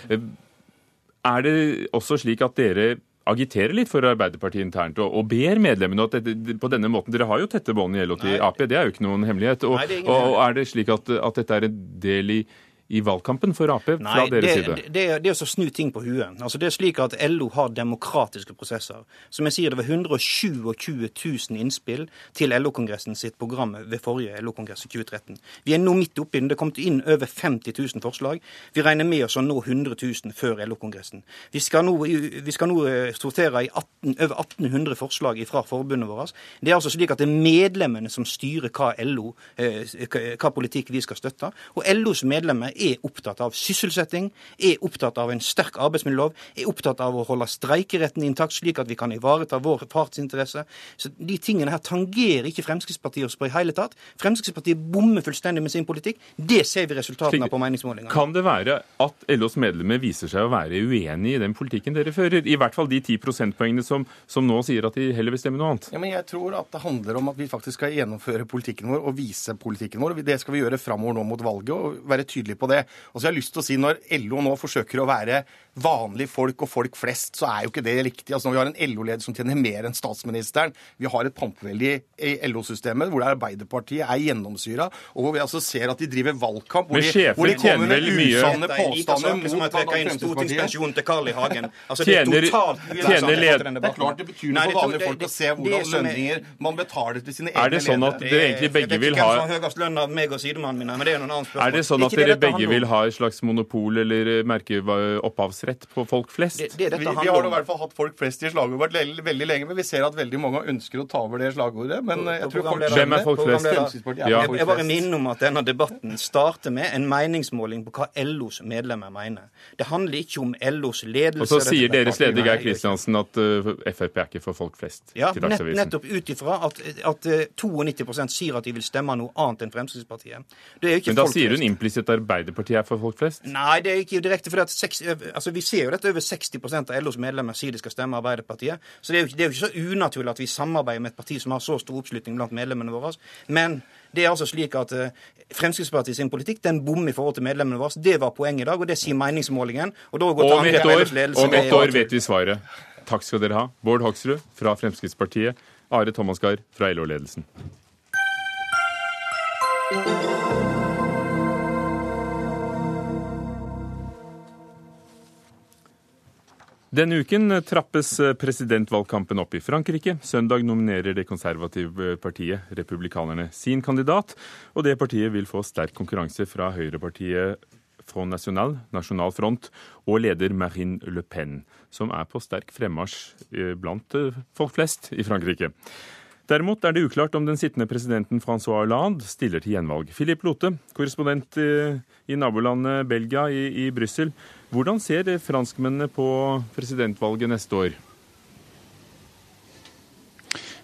Er det også slik at dere agiterer litt for Arbeiderpartiet internt og, og ber medlemmene at dette, på denne måten Dere har jo tette bånd i LO til Ap, det er jo ikke noen hemmelighet. Og, Nei, det er og, hemmelighet. er det slik at, at dette er en del i i valgkampen for Ap fra Nei, deres det, side? det, det er å snu ting på huet. Altså, det er slik at LO har demokratiske prosesser. Som jeg sier, det var 127 000 innspill til LO-kongressen sitt program ved forrige LO-kongress i 2013. Vi er nå midt oppi den. Det kom inn over 50 000 forslag. Vi regner med oss å nå 100 000 før LO-kongressen. Vi vi skal nå eh, sortere i 18, over 1800 forslag fra forbundet vårt. Det er altså slik at det er medlemmene som styrer hva LO, eh, hva politikk vi skal støtte. Og LOs medlemmer er opptatt av sysselsetting, er opptatt av en sterk arbeidsmiljølov, er opptatt av å holde streikeretten intakt, slik at vi kan ivareta vår partsinteresse. Så De tingene her tangerer ikke Fremskrittspartiet oss på i hele tatt. Fremskrittspartiet bommer fullstendig med sin politikk. Det ser vi resultatene av på meningsmålingene. Kan det være at LOs medlemmer viser seg å være uenig i den politikken dere fører? I hvert fall de ti prosentpoengene som, som nå sier at de heller vil stemme noe annet. Ja, men jeg tror at det handler om at vi faktisk skal gjennomføre politikken vår og vise politikken vår. Det skal vi gjøre framover nå mot valget og være tydelige på på det. Og så har jeg lyst til å si, Når LO nå forsøker å være vanlige folk og folk flest, så er jo ikke det riktig. Altså Når vi har en LO-leder som tjener mer enn statsministeren, vi har et pampevelde i LO-systemet hvor det Arbeiderpartiet er gjennomsyra, og hvor vi altså ser at de driver valgkamp hvor, de, hvor de kommer med usanne påstander mot som å trekke inn stortingspensjonen til Carl I. Hagen. Altså, tjener, tjener led... Det er klart det betyr noe for vanlige folk å se hvordan lønninger man betaler til sine egne Er det sånn at dere egentlig begge vil ha det er. Er det sånn at dere begge vil ha et slags monopol eller merke opphavsrett på folk flest? Det, det vi, vi, har i hvert fall hatt folk flest i slagordet vårt veldig lenge, men vi ser at veldig mange ønsker å ta over det slagordet. Men jeg tror folk Hvem er folk flest? Ja. Jeg, jeg bare minner om at denne debatten starter med en meningsmåling på hva LOs medlemmer mener. Det handler ikke om LOs ledelse. Og så sier deres leder Geir Kristiansen at uh, Frp er ikke for folk flest ja, til Dagsavisen. Nettopp ut ifra at, at uh, 92 sier at de vil stemme noe annet enn Fremskrittspartiet. Men da sier hun implisitt at Arbeiderpartiet er for folk flest? Nei, det er ikke direkte. for at altså, Vi ser jo dette over 60% av LOs medlemmer sier de skal stemme Arbeiderpartiet. Så det er, jo, det er jo ikke så unaturlig at vi samarbeider med et parti som har så stor oppslutning blant medlemmene våre. Men det er altså slik at uh, Fremskrittspartiet sin politikk den bommer i forhold til medlemmene våre. Det var poenget i dag, og det sier meningsmålingen. Og da går om et år, om et år vet vi svaret. Takk skal dere ha. Bård Hoksrud fra Fremskrittspartiet. Are Thomasgaard fra LO-ledelsen. Denne uken trappes presidentvalgkampen opp i Frankrike. Søndag nominerer det konservative partiet, republikanerne, sin kandidat. Og det partiet vil få sterk konkurranse fra høyrepartiet Front National, Nasjonal Front, og leder Marine Le Pen, som er på sterk fremmarsj blant folk flest i Frankrike. Derimot er det uklart om den sittende presidenten Francois Hollande stiller til gjenvalg. Philip Lote, korrespondent i nabolandet Belgia i, i Brussel. Hvordan ser franskmennene på presidentvalget neste år?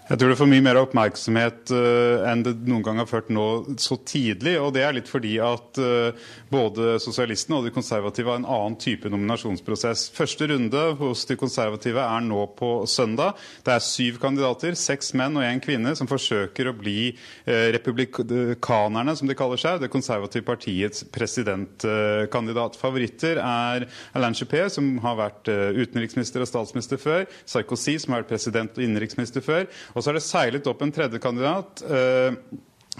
Jeg tror det får mye mer oppmerksomhet uh, enn det noen gang har ført nå så tidlig. Og det er litt fordi at uh, både sosialistene og de konservative har en annen type nominasjonsprosess. Første runde hos de konservative er nå på søndag. Det er syv kandidater, seks menn og én kvinne, som forsøker å bli uh, republikanerne, som de kaller seg, det konservative partiets presidentkandidat. Favoritter er Alain Juppé, som har vært utenriksminister og statsminister før, Sarkozy, som har vært president og innenriksminister før. Og så er det seilet opp en tredje kandidat.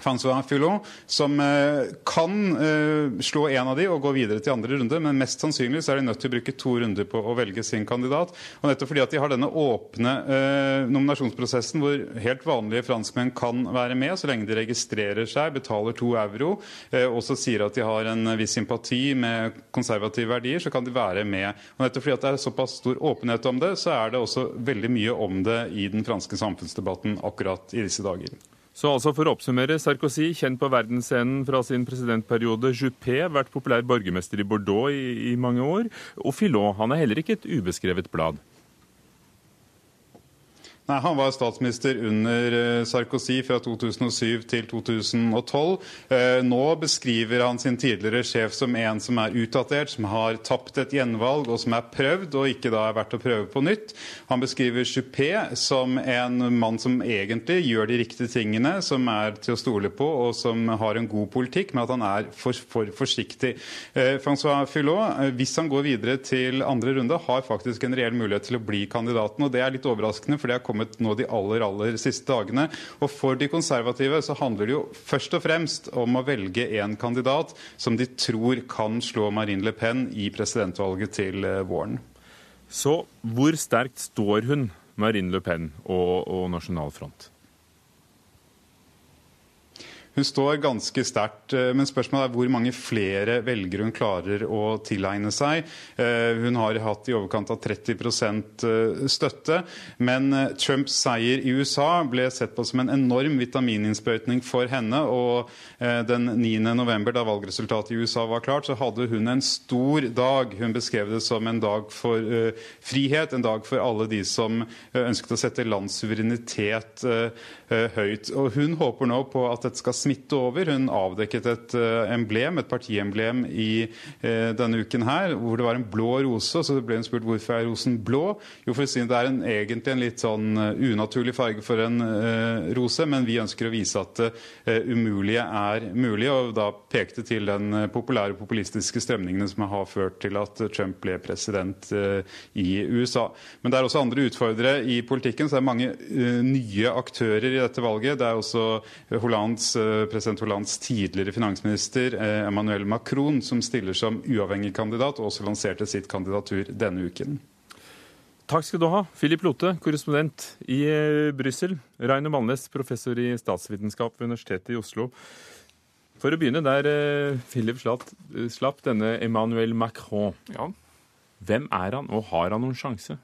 Francois Fillon, som eh, kan eh, slå en av de og gå videre til andre runde, men mest sannsynlig så er de nødt til å bruke to runder på å velge sin kandidat. Og nettopp fordi at de har denne åpne eh, nominasjonsprosessen hvor helt vanlige franskmenn kan være med, så lenge de registrerer seg, betaler to euro og så sier at de har en viss sympati med konservative verdier, så kan de være med. Og nettopp fordi at det er såpass stor åpenhet om det, så er det også veldig mye om det i den franske samfunnsdebatten akkurat i disse dager. Så altså for å oppsummere, Sarkozy, kjent på verdensscenen fra sin presidentperiode. Juppé, vært populær borgermester i Bordeaux i, i mange år. Og Filot, han er heller ikke et ubeskrevet blad. Nei, Han var statsminister under Sarkozy fra 2007 til 2012. Nå beskriver han sin tidligere sjef som en som er utdatert, som har tapt et gjenvalg og som er prøvd og ikke da er verdt å prøve på nytt. Han beskriver Juppé som en mann som egentlig gjør de riktige tingene, som er til å stole på og som har en god politikk, men at han er for, for forsiktig. Francois Fillot, hvis han går videre til andre runde, har faktisk en reell mulighet til å bli kandidaten. og Det er litt overraskende. for det er kommet nå de aller, aller siste dagene. Og For de konservative så handler det jo først og fremst om å velge en kandidat som de tror kan slå Marine Le Pen i presidentvalget til våren. Så hvor sterkt står hun, Marine Le Pen og, og Nasjonal Front? Hun står ganske sterkt, men spørsmålet er hvor mange flere velgere hun klarer å tilegne seg. Hun har hatt i overkant av 30% støtte, men Trumps seier i USA ble sett på som en enorm vitamininnsprøytning for henne. Og den 9. november, da valgresultatet i USA var klart, så hadde hun en stor dag. Hun beskrev det som en dag for frihet, en dag for alle de som ønsket å sette lands suverenitet høyt. Og hun håper nå på at dette skal smitte over. Hun avdekket et emblem, et partiemblem i denne uken her, hvor det var en blå rose. Så ble hun spurt hvorfor er rosen blå. Jo, for å si det er en, egentlig en litt sånn unaturlig farge for en rose, men vi ønsker å vise at det umulige er mulig, og da pekte til den populære populistiske strømningene som har ført til at Trump ble president i USA. Men det er også andre utfordrere i politikken, så det er mange nye aktører i dette valget. Det er også Hollands, uh, president Hollands tidligere finansminister uh, Emmanuel Macron som stiller som uavhengig kandidat, og også lanserte sitt kandidatur denne uken. Takk skal du ha, Philip Lote, korrespondent i Brussel. Rainer Malnes, professor i statsvitenskap ved Universitetet i Oslo. For å begynne der Philip slapp, slapp denne Emmanuel Macron. Ja. Hvem er han, og har han noen sjanse?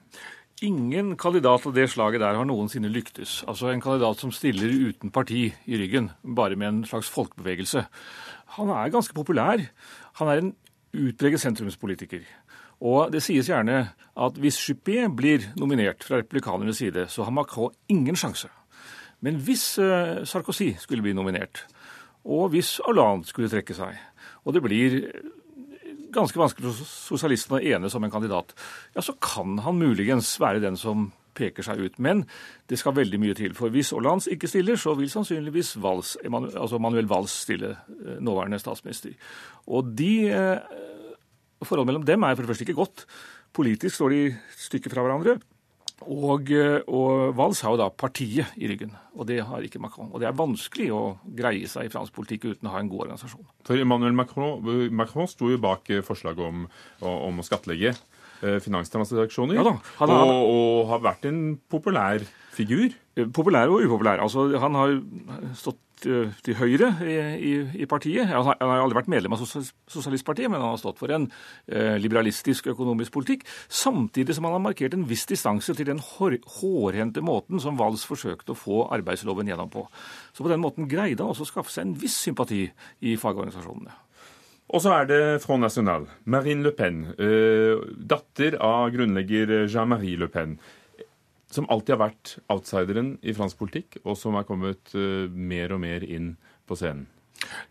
Ingen kandidat av det slaget der har noensinne lyktes. Altså en kandidat som stiller uten parti i ryggen, bare med en slags folkebevegelse. Han er ganske populær. Han er en utpreget sentrumspolitiker. Og det sies gjerne at hvis Juppé blir nominert fra republikanernes side, så har Macron ingen sjanse. Men hvis eh, Sarkozy skulle bli nominert, og hvis Hollande skulle trekke seg, og det blir ganske vanskelig for sosialistene å enes om en kandidat, ja, så kan han muligens være den som peker seg ut. Men det skal veldig mye til. For hvis Hollande ikke stiller, så vil sannsynligvis Valls, altså Manuel Valls stille, eh, nåværende statsminister. Og de eh, Forholdet mellom dem er for det første ikke godt. Politisk står de stykker fra hverandre. Og, eh, og Valls har jo da partiet i ryggen, og det har ikke Macron. Og det er vanskelig å greie seg i fransk politikk uten å ha en god organisasjon. For Emmanuel Macron, Macron sto jo bak eh, forslaget om, om å skattlegge eh, finanstransaksjoner, ja og, og, har vært en populær figur. Populær og upopulær. Altså, han har stått til høyre i, i, i partiet. Han har, han har, aldri vært medlem av Sosialistpartiet, men han har stått for en eh, liberalistisk økonomisk politikk, samtidig som han har markert en viss distanse til den hår, hårhendte måten som Valls forsøkte å få arbeidsloven gjennom på. Så på den måten greide han også å skaffe seg en viss sympati i fagorganisasjonene. Og så er det Front National. Marine Le Pen, eh, datter av grunnlegger Jean-Marie Le Pen som alltid har vært outsideren i fransk politikk, og som er kommet uh, mer og mer inn på scenen.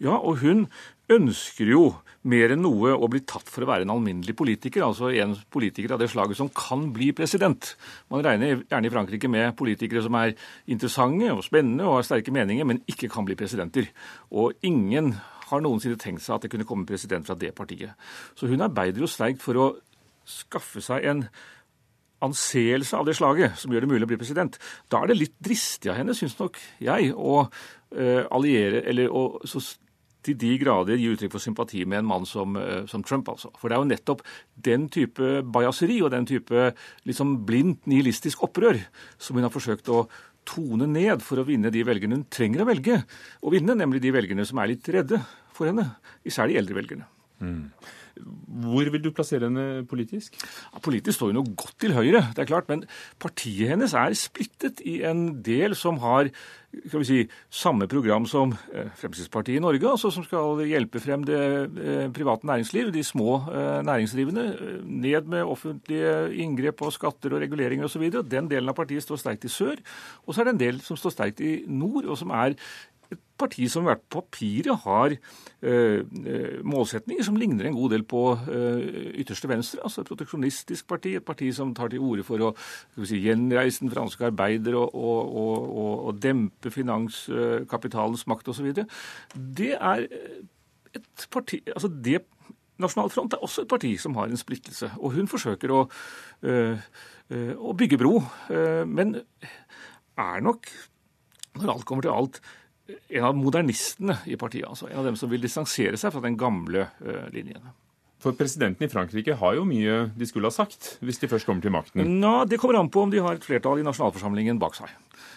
Ja, og hun ønsker jo mer enn noe å bli tatt for å være en alminnelig politiker. Altså en politiker av det slaget som kan bli president. Man regner gjerne i Frankrike med politikere som er interessante og spennende og har sterke meninger, men ikke kan bli presidenter. Og ingen har noensinne tenkt seg at det kunne komme president fra det partiet. Så hun arbeider jo sterkt for å skaffe seg en anseelse av det slaget som gjør det mulig å bli president, da er det litt dristig av henne, syns nok jeg, å uh, alliere eller å så til de grader gi uttrykk for sympati med en mann som, uh, som, Trump. altså. For det er jo nettopp den type bajaseri og den type liksom blindt nihilistisk opprør som hun har forsøkt å tone ned for å vinne de velgerne hun trenger å velge å vinne, nemlig de velgerne som er litt redde for henne, især de eldre velgerne. Mm. Hvor vil du plassere henne politisk? Ja, politisk står hun jo godt til høyre, det er klart. Men partiet hennes er splittet i en del som har skal vi si, samme program som eh, Fremskrittspartiet i Norge, altså som skal hjelpe frem det eh, private næringsliv, de små eh, næringsdrivende. Ned med offentlige inngrep og skatter og reguleringer osv. Den delen av partiet står sterkt i sør. Og så er det en del som står sterkt i nord, og som er et parti som hvert papiret har eh, målsetninger som ligner en god del på eh, ytterste venstre. altså Et proteksjonistisk parti, et parti som tar til orde for å si, gjenreise den franske arbeider og, og, og, og dempe finanskapitalens makt osv. Det er et parti altså det Nasjonal Front er også et parti som har en splittelse. Og hun forsøker å, uh, å bygge bro, men er nok, når alt kommer til alt, en av modernistene i partiet. altså En av dem som vil distansere seg fra den gamle uh, linjen. For presidenten i Frankrike har jo mye de skulle ha sagt, hvis de først kommer til makten? Nå, Det kommer an på om de har et flertall i nasjonalforsamlingen bak seg.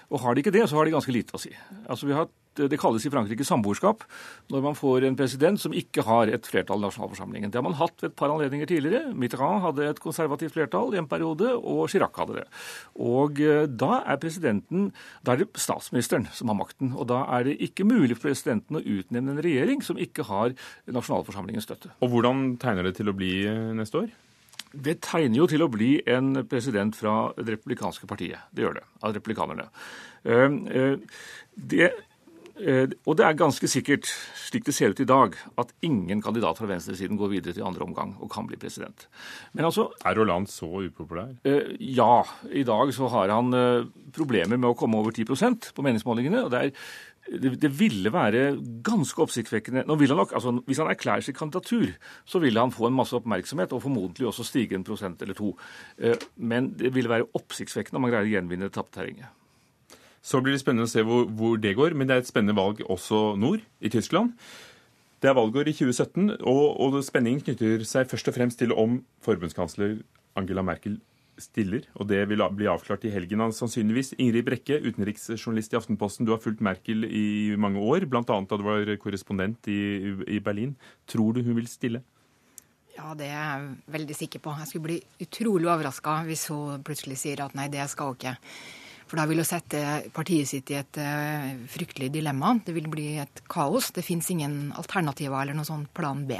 Og har de ikke det, så har de ganske lite å si. Altså, vi har, Det kalles i Frankrike samboerskap når man får en president som ikke har et flertall i nasjonalforsamlingen. Det har man hatt ved et par anledninger tidligere. Mitterrand hadde et konservativt flertall i en periode, og Chirac hadde det. Og eh, da er presidenten Da er det statsministeren som har makten. Og da er det ikke mulig for presidenten å utnevne en regjering som ikke har nasjonalforsamlingens støtte. Og hvordan tegner det til å bli eh, neste år? Det tegner jo til å bli en president fra det republikanske partiet. Det gjør det. Av republikanerne. Eh, det og det er ganske sikkert, slik det ser ut i dag, at ingen kandidat fra venstresiden går videre til andre omgang og kan bli president. Men altså Er Roland så upopulær? Eh, ja. I dag så har han eh, problemer med å komme over 10% på meningsmålingene. og det er det, det, ville være ganske oppsiktsvekkende Nå vil han nok, altså Hvis han erklærer seg kandidatur, så ville han få en masse oppmerksomhet og formodentlig også stige en prosent eller to. Men det ville være oppsiktsvekkende om han greier å gjenvinne det tapte terrenget. Så blir det spennende å se hvor, hvor, det går. Men det er et spennende valg også nord, i Tyskland. Det er valgår i 2017, og, og spenningen knytter seg først og fremst til om forbundskansler Angela Merkel stiller, og det vil bli avklart i helgen sannsynligvis. Ingrid Brekke, utenriksjournalist i Aftenposten, du har fulgt Merkel i mange år, bl.a. da du var korrespondent i, i Berlin. Tror du hun vil stille? Ja, det er jeg veldig sikker på. Jeg skulle bli utrolig overraska hvis hun plutselig sier at nei, det skal hun ikke. For da vil jo sette partiet sitt i et uh, fryktelig dilemma. Det vil bli et kaos. Det fins ingen alternativer eller noe sånn plan B.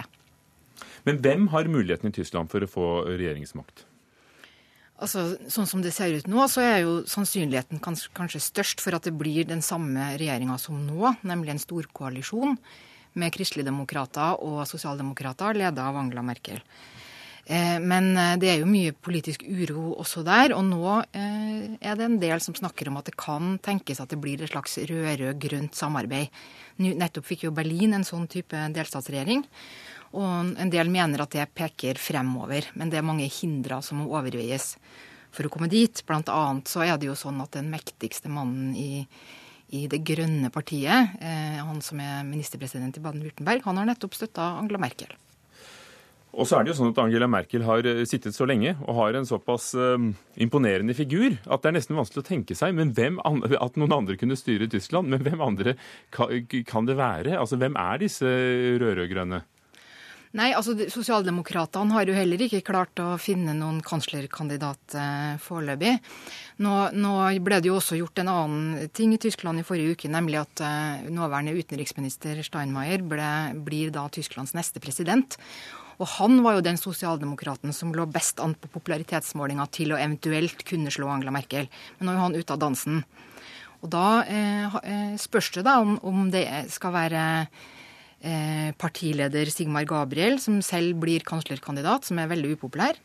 Men hvem har muligheten i Tyskland for å få regjeringsmakt? Altså, Sånn som det ser ut nå, så er jo sannsynligheten kanskje, størst for at det blir den samme regjeringa som nå, nemlig en storkoalisjon med kristeligdemokrater og sosialdemokrater ledet av Angela Merkel. Eh, men eh, det er jo mye politisk uro også der. Og nå eh, er det en del som snakker om at det kan tenkes at det blir et slags rød-rød-grønt samarbeid. Nettopp fikk jo Berlin en sånn type delstatsregjering. Og en del mener at det peker fremover. Men det er mange hindre som må overveies for å komme dit. Blant annet så er det jo sånn at den mektigste mannen i, i Det grønne partiet, han som er ministerpresident i Baden-Würtemberg, han har nettopp støtta Angela Merkel. Og så er det jo sånn at Angela Merkel har eh, sittet så lenge og har en såpass um, imponerende figur at det er nesten vanskelig å tenke seg andre, at noen andre kunne styre Tyskland. Men hvem andre kan det være? Altså, Hvem er disse rød-rød-grønne? Nei, altså Sosialdemokratene har jo heller ikke klart å finne noen kanslerkandidat eh, foreløpig. Nå, nå, ble det jo også gjort en annen ting i Tyskland i forrige uke, nemlig at eh, nåværende utenriksminister Steinmeier ble, blir da Tysklands neste president. Og han var jo den sosialdemokraten som lå best an på popularitetsmålinga til å eventuelt kunne slå Angela Merkel. Men nå er han ute av dansen. Og da eh, eh, spørs det da om, om det skal være eh, partileder Sigmar Gabriel, som selv blir kanslerkandidat, som er veldig upopulær.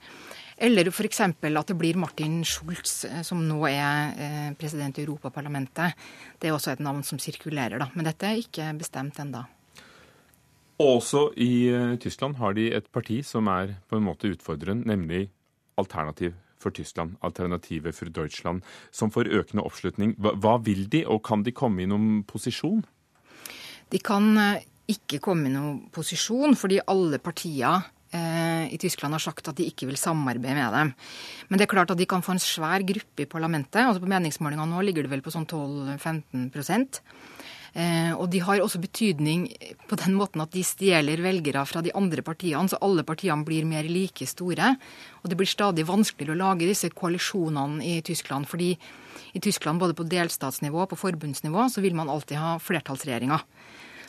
Eller f.eks. at det blir Martin Schulz, eh, som nå er eh, president i Europaparlamentet. Det er også et navn som sirkulerer, da. Men dette er ikke bestemt ennå. Også i eh, Tyskland har de et parti som er på en måte utfordrende, nemlig Alternativ for Tyskland, Alternativet for Deutschland, som får økende oppslutning. Hva, vil de, og kan de komme i noen posisjon? De kan eh, ikke komme i noen posisjon, fordi alle partier eh, i Tyskland har sagt at de ikke vil samarbeide med dem. Men det er klart at de kan få en svær gruppe i parlamentet. altså På meningsmålinga nå ligger det vel på sånn 12-15 Eh, og de har også betydning på den måten at de stjeler velgere fra de andre partiene, så alle partiene blir mer like store. Og det blir stadig vanskeligere å lage disse koalisjonene i Tyskland. fordi i Tyskland, både på delstatsnivå og på forbundsnivå, så vil man alltid ha flertallsregjeringer.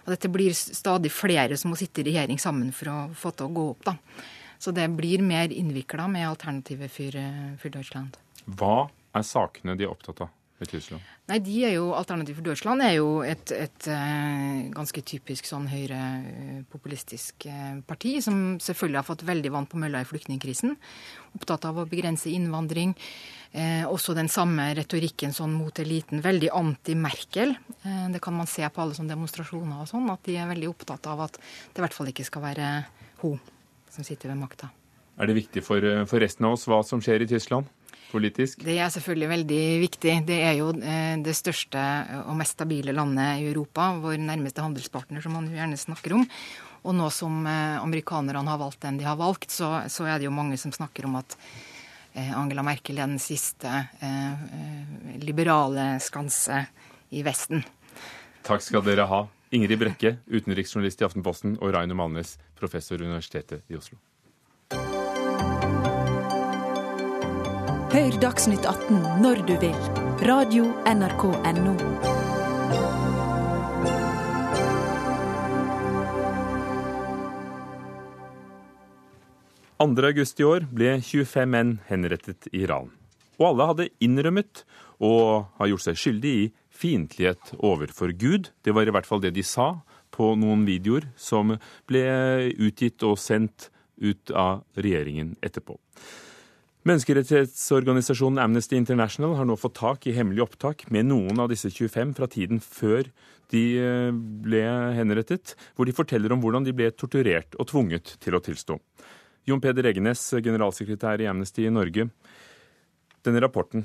Og dette blir stadig flere som må sitte i regjering sammen for å få til å gå opp, da. Så det blir mer innvikla med alternativet for, eh, for Deutschland. Hva er sakene de er opptatt av? I Tyskland? Nei, de er jo, Alternativ for Deutschland er jo et, et uh, ganske typisk sånn høyrepopulistisk uh, parti, som selvfølgelig har fått veldig vann på mølla i flyktningkrisen. Opptatt av å begrense innvandring. Eh, også den samme retorikken sånn mot eliten. Veldig anti-Merkel. det kan man se på alle sånne demonstrasjoner og sånn, at de er veldig opptatt av at det i hvert fall ikke skal være hun som sitter ved makta. Er det viktig for, for resten av oss hva som skjer i Tyskland? Politisk? Det er selvfølgelig veldig viktig. Det er jo eh, det største og mest stabile landet i Europa. Vår nærmeste handelspartner, som man gjerne snakker om. Og nå som eh, amerikanerne har valgt den de har valgt, så, så er det jo mange som snakker om at eh, Angela Merkel er den siste eh, liberale skanse i Vesten. Takk skal dere ha. Ingrid Brekke, utenriksjournalist i Aftenposten, og Raino Malnes, professor ved Universitetet i Oslo. Hør Dagsnytt 18 når du vil. Radio NRK Radio.nrk.no. august i år ble 25 menn henrettet i Iran. Og alle hadde innrømmet og har gjort seg skyldig i fiendtlighet overfor Gud. Det var i hvert fall det de sa på noen videoer som ble utgitt og sendt ut av regjeringen etterpå. Menneskerettighetsorganisasjonen Amnesty International har nå fått tak i hemmelig opptak med noen av disse 25 fra tiden før de eh, ble henrettet, hvor de forteller om hvordan de ble torturert og tvunget til å tilstå. Jon Peder Egenes, generalsekretær i Amnesty i Norge. Denne rapporten,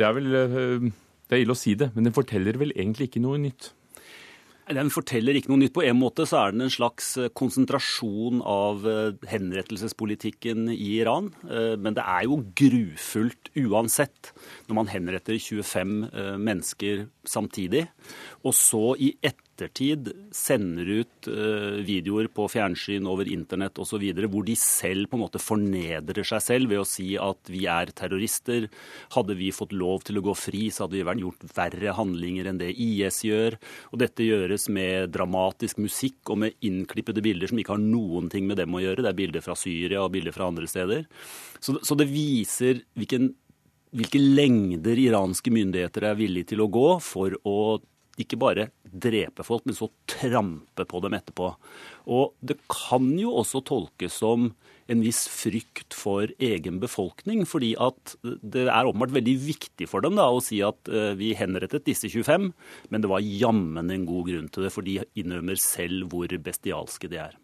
det er vel eh, det er ille å si det, men den forteller vel egentlig ikke noe nytt? Den forteller ikke noe nytt. På en måte så er den en slags eh, konsentrasjon av eh, henrettelsespolitikken i Iran. Eh, men det er jo grufullt uansett når man henretter 25 mennesker samtidig. Og så i ett ettertid sender ut uh, videoer på fjernsyn, over internett osv., hvor de selv på en måte fornedrer seg selv ved å si at vi er terrorister. Hadde vi fått lov til å gå fri, så hadde vi vært gjort verre handlinger enn det IS gjør. Og dette gjøres med dramatisk musikk og med innklippede bilder som ikke har noen ting med dem å gjøre. Det er bilder fra Syria og bilder fra andre steder. Så, så det viser hvilken hvilke lengder iranske myndigheter er villige til å gå for å ikke bare drepe folk, men så trampe på dem etterpå. Og det kan jo også tolkes som en viss frykt for egen befolkning. fordi at det er åpenbart veldig viktig for dem da, å si at uh, vi henrettet disse 25, men det var jammen en god grunn til det, for de innrømmer selv hvor bestialske de er.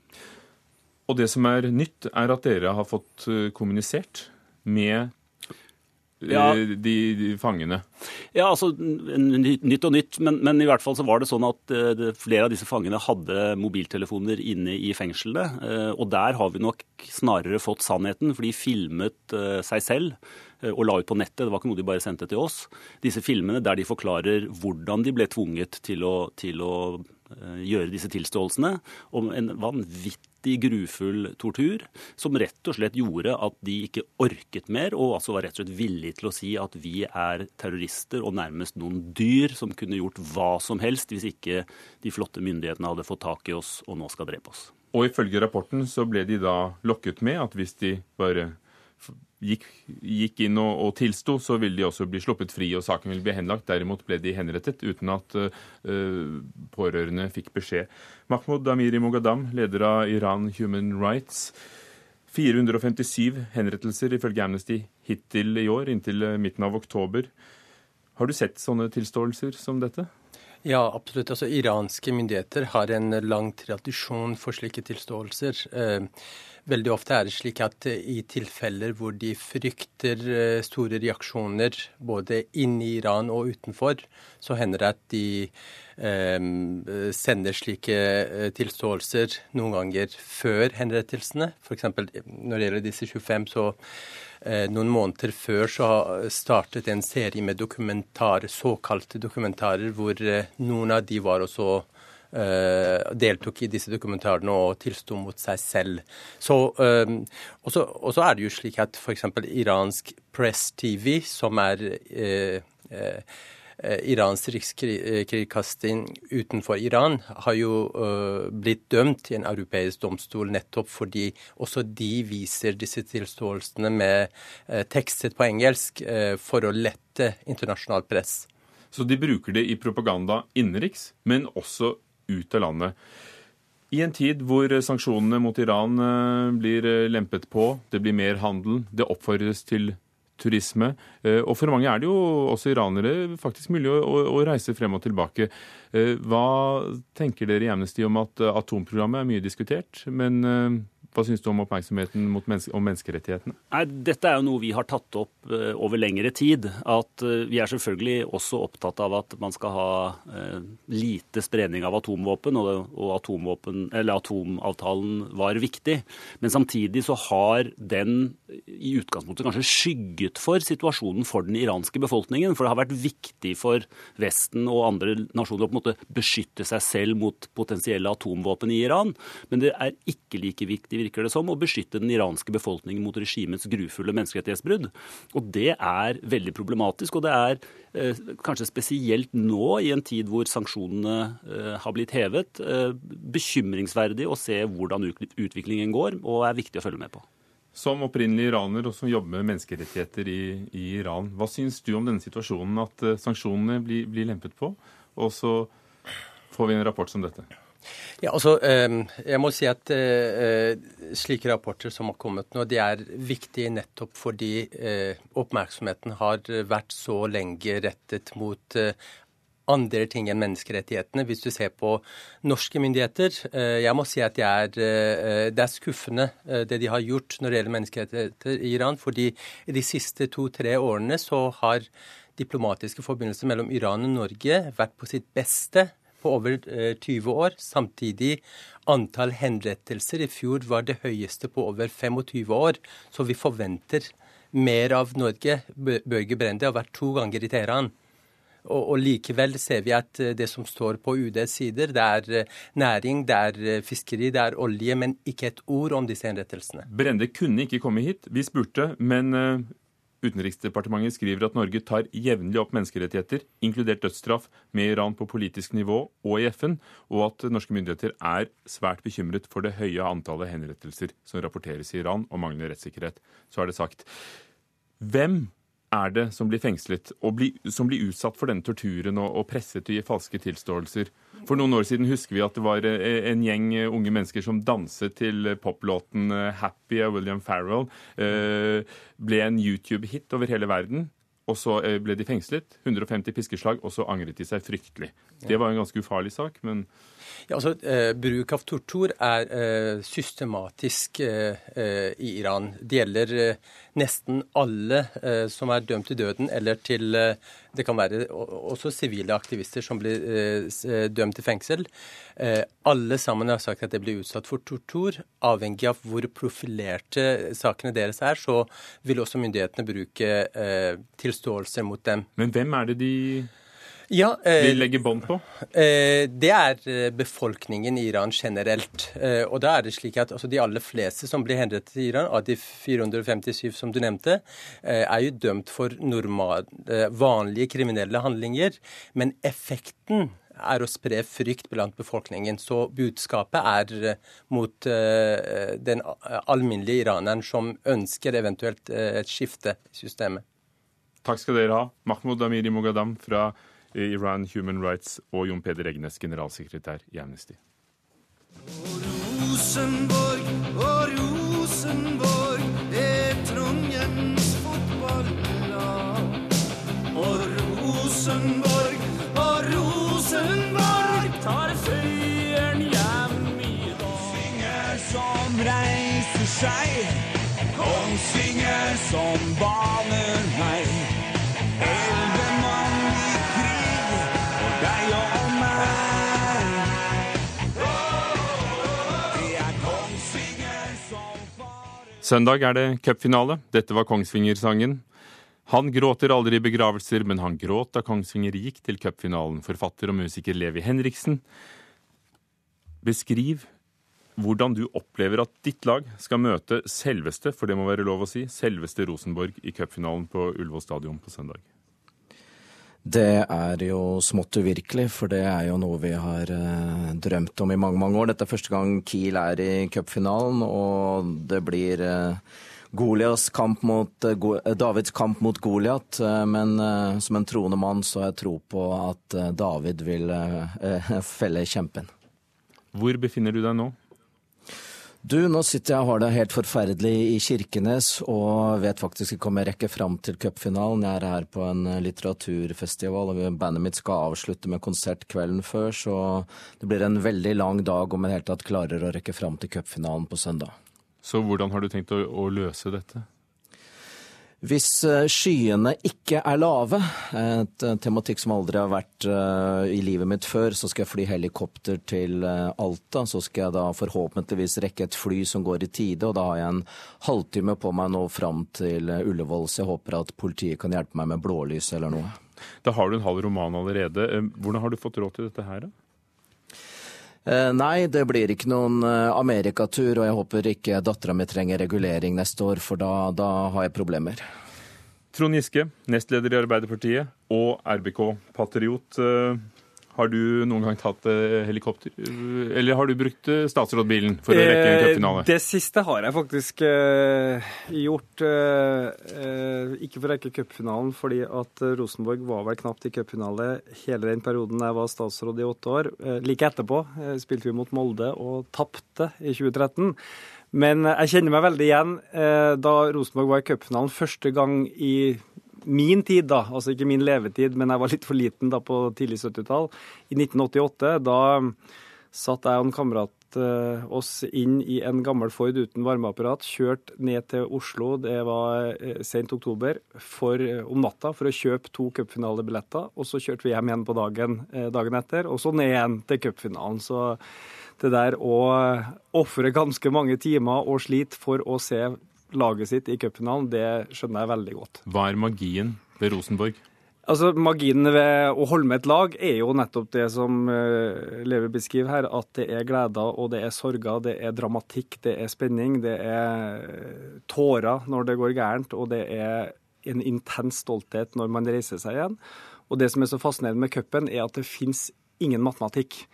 Og det som er nytt, er at dere har fått eh, kommunisert med ja. de, de, fangene? Ja, altså nytt og nytt. Men, men, i hvert fall så var det sånn at uh, flere av disse fangene hadde mobiltelefoner inne i fengslene. Uh, og der har vi nok snarere fått sannheten, for de filmet uh, seg selv og la ut på nettet. Det var ikke noe de bare sendte til oss. Disse filmene der de forklarer hvordan de ble tvunget til å, til å gjøre disse tilståelsene. Om en vanvittig vanvittig grufull tortur, som rett og slett gjorde at de ikke orket mer, og altså var rett og slett villige til å si at vi er terrorister og nærmest noen dyr som kunne gjort hva som helst hvis ikke de flotte myndighetene hadde fått tak i oss og nå skal drepe oss. Og ifølge rapporten så ble de da lokket med at hvis de bare gikk, gikk inn og, og, tilsto, så ville de også bli sluppet fri og saken ville bli henlagt. Derimot ble de henrettet uten at uh, pårørende fikk beskjed. Mahmoud Amiri Mogadam, leder av Iran Human Rights. 457 henrettelser ifølge Amnesty hittil i år, inntil midten av oktober. Har du sett sånne tilståelser som dette? Ja, absolutt. Altså, iranske myndigheter har en lang tradisjon for slike tilståelser. Eh, Veldig ofte er det slik at eh, i tilfeller hvor de frykter eh, store reaksjoner både inn i Iran og utenfor, så hender det at de eh, sender slike tilståelser noen ganger før henrettelsene. F.eks. når det gjelder disse 25, så noen måneder før så startet en serie med dokumentarer, såkalte dokumentarer, hvor eh, noen av de var også Uh, deltok i disse dokumentarene og tilsto mot seg selv. Så, og så er det jo slik at f.eks. iransk Press TV, som er Irans rikskringkasting utenfor Iran, har jo blitt dømt i en europeisk domstol nettopp fordi også de viser disse tilståelsene med tekstet på engelsk for å lette internasjonalt press. Så de bruker det i propaganda innenriks, men også ut av landet. I en tid hvor sanksjonene mot Iran eh, blir eh, lempet på, det blir mer handel, det oppfordres til turisme. Eh, og for mange er det jo også iranere faktisk mulig å, å reise frem og tilbake. Hva tenker dere i Amnesty om at atomprogrammet er mye diskutert, men hva syns du om oppmerksomheten menneske, om menneskerettighetene? Nei, dette er jo noe vi har tatt opp uh, over lengre tid. At uh, Vi er selvfølgelig også opptatt av at man skal ha uh, lite spredning av atomvåpen, og, og atomvåpen, atomavtalen var viktig. Men samtidig så har den i utgangspunktet kanskje skygget for situasjonen for den iranske befolkningen. For det har vært viktig for Vesten og andre nasjoner å på en måte beskytte seg selv mot potensielle atomvåpen i Iran. Men det er ikke like viktig virker det som, å beskytte den iranske befolkningen mot regimets grufulle menneskerettighetsbrudd. Og det er veldig problematisk. og det er eh, kanskje spesielt nå, i en tid hvor sanksjonene eh, har blitt hevet, eh, bekymringsverdig å se hvordan utviklingen går, og er viktig å følge med på. som opprinnelig iraner og som jobber med menneskerettigheter i, i Iran. Hva syns du om denne situasjonen, at uh, sanksjonene blir, blir, lempet på, og så får vi en rapport som dette? Ja, altså, um, jeg må si at uh, slike rapporter som har kommet nå, de er viktige nettopp fordi uh, oppmerksomheten har vært så lenge rettet mot andre ting enn menneskerettighetene. Hvis du ser på norske myndigheter eh, Jeg må si at det er, eh, det er skuffende eh, det de har gjort når det gjelder menneskerettigheter i Iran. fordi de siste to-tre årene så har diplomatiske forbindelser mellom Iran og Norge vært på sitt beste på over 20 år. Samtidig antall henrettelser i fjor var det høyeste på over 25 år. Så vi forventer mer av Norge. Børge Brende har vært to ganger i Teheran. Og, og, likevel ser vi at eh, det som står på UDs sider, det er eh, næring, det er eh, fiskeri, det er olje, men ikke et ord om disse henrettelsene. Brende kunne ikke komme hit. Vi spurte, men Utenriksdepartementet skriver at Norge tar jevnlig opp menneskerettigheter, inkludert dødsstraff, med Iran på politisk nivå og i FN, og at norske myndigheter er svært bekymret for det høye antallet henrettelser som rapporteres i Iran, og manglende rettssikkerhet. Så er det sagt. Hvem er det som blir fengslet, og bli, som blir utsatt for denne torturen og, og, presset til å gi falske tilståelser? For noen år siden husker vi at det var eh, en gjeng eh, unge mennesker som danset til poplåten eh, 'Happy' av William Farrell. Ble en YouTube-hit over hele verden. Og så ble de fengslet. 150 piskeslag, og så angret de seg fryktelig. Det var en ganske ufarlig sak, men ja, altså, eh, Bruk av tortur er eh, systematisk eh, eh i Iran. Det gjelder eh, nesten alle eh, som er dømt til døden, eller til Det kan være også sivile aktivister som blir dømt til fengsel. alle sammen har sagt at de blir utsatt for tortur. Avhengig av hvor profilerte sakene deres er, så vil også myndighetene bruke tilståelser mot dem. Men hvem er det de ja, eh, vil legge bånd på? Eh, det er eh, befolkningen i Iran generelt. Eh, og da er det slik at altså, De aller fleste som blir henrettet i Iran, av de 457 som du nevnte, eh, er jo dømt for normal, eh, vanlige kriminelle handlinger. Men effekten er å spre frykt blant befolkningen. Så budskapet er mot den alminnelige iraneren som ønsker eventuelt et skifte i systemet. Takk skal dere ha. Mahmoud Amiri Mogadam fra Iran Human Rights og Jon Peder Egnes, generalsekretær i Amnesty. Og Rosenborg og Rosenborg er Trondheims fotballag. Og Rosenborg og Rosenborg tar seieren hjem i dag. Synger som reiser seg, Kongsvinger som baner Søndag er det cupfinale. Dette var Kongsvinger-sangen. Han gråter aldri i begravelser, men han gråt da Kongsvinger gikk til cupfinalen. Forfatter og musiker Levi Henriksen. Beskriv hvordan du opplever at ditt lag skal møte selveste, for det må være lov å si, selveste Rosenborg i cupfinalen på Ullevål stadion på søndag. Det er jo smått uvirkelig, for det er jo noe vi har eh, drømt om i mange, mange år. Dette er første gang Kiel er i cupfinalen, og det blir eh, kamp mot, eh, Davids kamp mot Goliat. Eh, men eh, som en troende mann så har jeg tro på at eh, David vil [laughs] felle kjempen. Hvor befinner du deg nå? Du, nå sitter jeg og har det helt forferdelig i Kirkenes og vet faktisk ikke om jeg rekker fram til cupfinalen. Jeg er her på en eh, litteraturfestival, og bandet mitt skal avslutte med konsert kvelden før, så det blir en veldig lang dag om jeg i det hele tatt klarer å rekke fram til cupfinalen på søndag. Så hvordan har du tenkt å, å løse dette? Hvis eh, skyene ikke er lave, et eh, tematikk som aldri har vært eh, i livet mitt før, så skal jeg fly helikopter til Alta. Så skal jeg da forhåpentligvis rekke et fly som går i tide, og da har jeg en halvtime på meg nå fram til Ullevål, så jeg håper at politiet kan hjelpe meg med blålys eller noe. Da har du en halv roman allerede. Hvordan har du fått råd til dette her, da? Eh, nei, det blir ikke noen eh, amerikatur, og jeg håper ikke dattera mi trenger regulering neste år, for da, da har jeg problemer. Trond Giske, nestleder i Arbeiderpartiet og RBK-patriot. Eh, Har du noen gang tatt eh, helikopter? Eller har du brukt eh, statsrådbilen for å rekke en cupfinale? Det siste har jeg faktisk eh, gjort. Eh, eh, ikke for å rekke cupfinalen, fordi at Rosenborg var vel knapt i cupfinale hele den perioden jeg var statsråd i åtte år. Eh, like etterpå spilte vi mot Molde og tapte i 2013. Men jeg kjenner meg veldig igjen da Rosenborg var i cupfinalen første gang i min tid, da, altså ikke min levetid, men jeg var litt for liten da på tidlig 70-tall. I 1988 da satt jeg og en kamerat uh, oss inn i en gammel Ford uten varmeapparat, kjørt ned til Oslo, det var uh, sent oktober, for, uh, om natta for å kjøpe to cupfinalebilletter. Og så kjørte vi hjem igjen på dagen dagen etter, og så ned igjen til cupfinalen. Så det der å ofre ganske mange timer og slite for å se laget sitt i cupfinalen, det skjønner jeg veldig godt. Hva er magien ved Rosenborg? Altså, Magien ved å holde med et lag er jo nettopp det som uh, Levi beskriver her. At det er gleder og det er sorger, det er dramatikk, det er spenning. Det er tårer når det går gærent, og det er en intens stolthet når man reiser seg igjen. Og det som er så fascinerende med cupen, er at det fins ingen matematikk.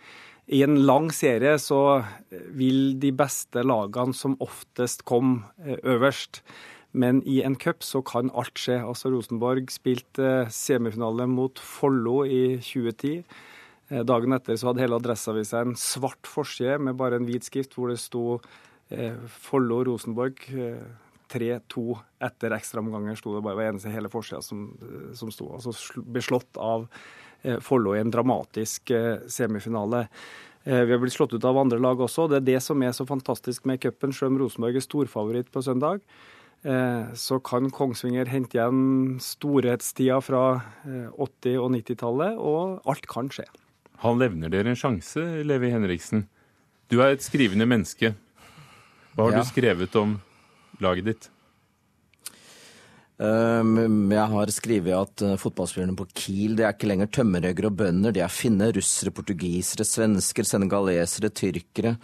I en lang serie så vil de beste lagene som oftest komme eh, øverst. Men i en cup så kan alt skje. Altså Rosenborg spilte eh, semifinale mot Follo i 2010. Eh, dagen etter så hadde hele Adresseavisa en svart forside med bare en hvit skrift hvor det sto Follo-Rosenborg. 3-2 etter ekstraomganger sto det bare hver eneste hele forsida som, som sto. Altså beslått av Eh, Follo i en dramatisk eh, semifinale. Eh, vi har blitt slått ut av andre lag også. Det er det som er så fantastisk med cupen. Selv om Rosenborg er storfavoritt på søndag, så kan Kongsvinger hente igjen storhetstida fra 80- og 90-tallet, og alt kan skje. Han levner dere en sjanse, Levi Henriksen. Du er et skrivende menneske. Hva har ja. du skrevet om laget ditt? Ehm, jeg har skrevet at eh, fotballspillerne på Kiel det er ikke lenger tømmerhoggere og bønder. De er finne, russere, portugisere, svensker, senegalesere, tyrkere.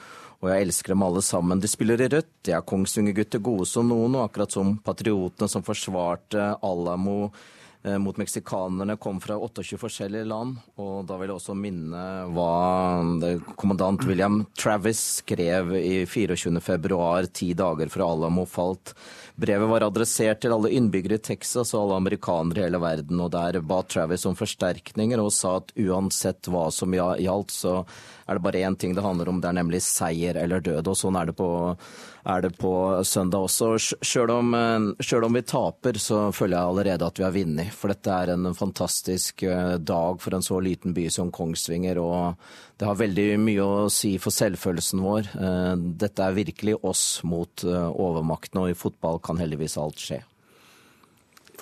Og jeg elsker dem alle sammen. De spiller i rødt. De er Kongsvinger-gutter, gode som noen. Og akkurat som patriotene som forsvarte Alamo Eh, mot meksikanerne kom fra 28 forskjellige land. Og da vil jeg også minne hva kommandant William Travis skrev i 24.2, ti dager fra Alamo falt. Brevet var adressert til alle innbyggere i Texas og alle amerikanere i hele verden, og der ba Travis om forsterkninger og sa at uansett hva som gjaldt, så er det bare én ting det handler om, det er nemlig seier eller død. Og sånn er det på, er det på søndag også. Sjøl om, eh, om, vi taper, så føler jeg allerede at vi har vunnet. For dette er en fantastisk eh, dag for en så liten by som Kongsvinger. Og det har veldig mye å si for selvfølelsen vår. Eh, dette er virkelig oss mot overmakten, og i fotball kan heldigvis alt skje.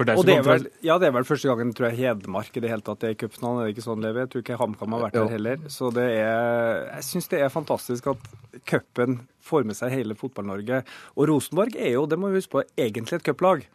Det og det er, vel, ja, det er vel første gangen tror jeg Hedmark i det hele tatt er i cupfinalen. Er det ikke sånn, Levi? Jeg tror ikke HamKam har vært der heller. Så det er, jeg syns det er fantastisk at cupen får med seg hele Fotball-Norge. Og Rosenborg er jo, det må vi huske på, egentlig et cuplag.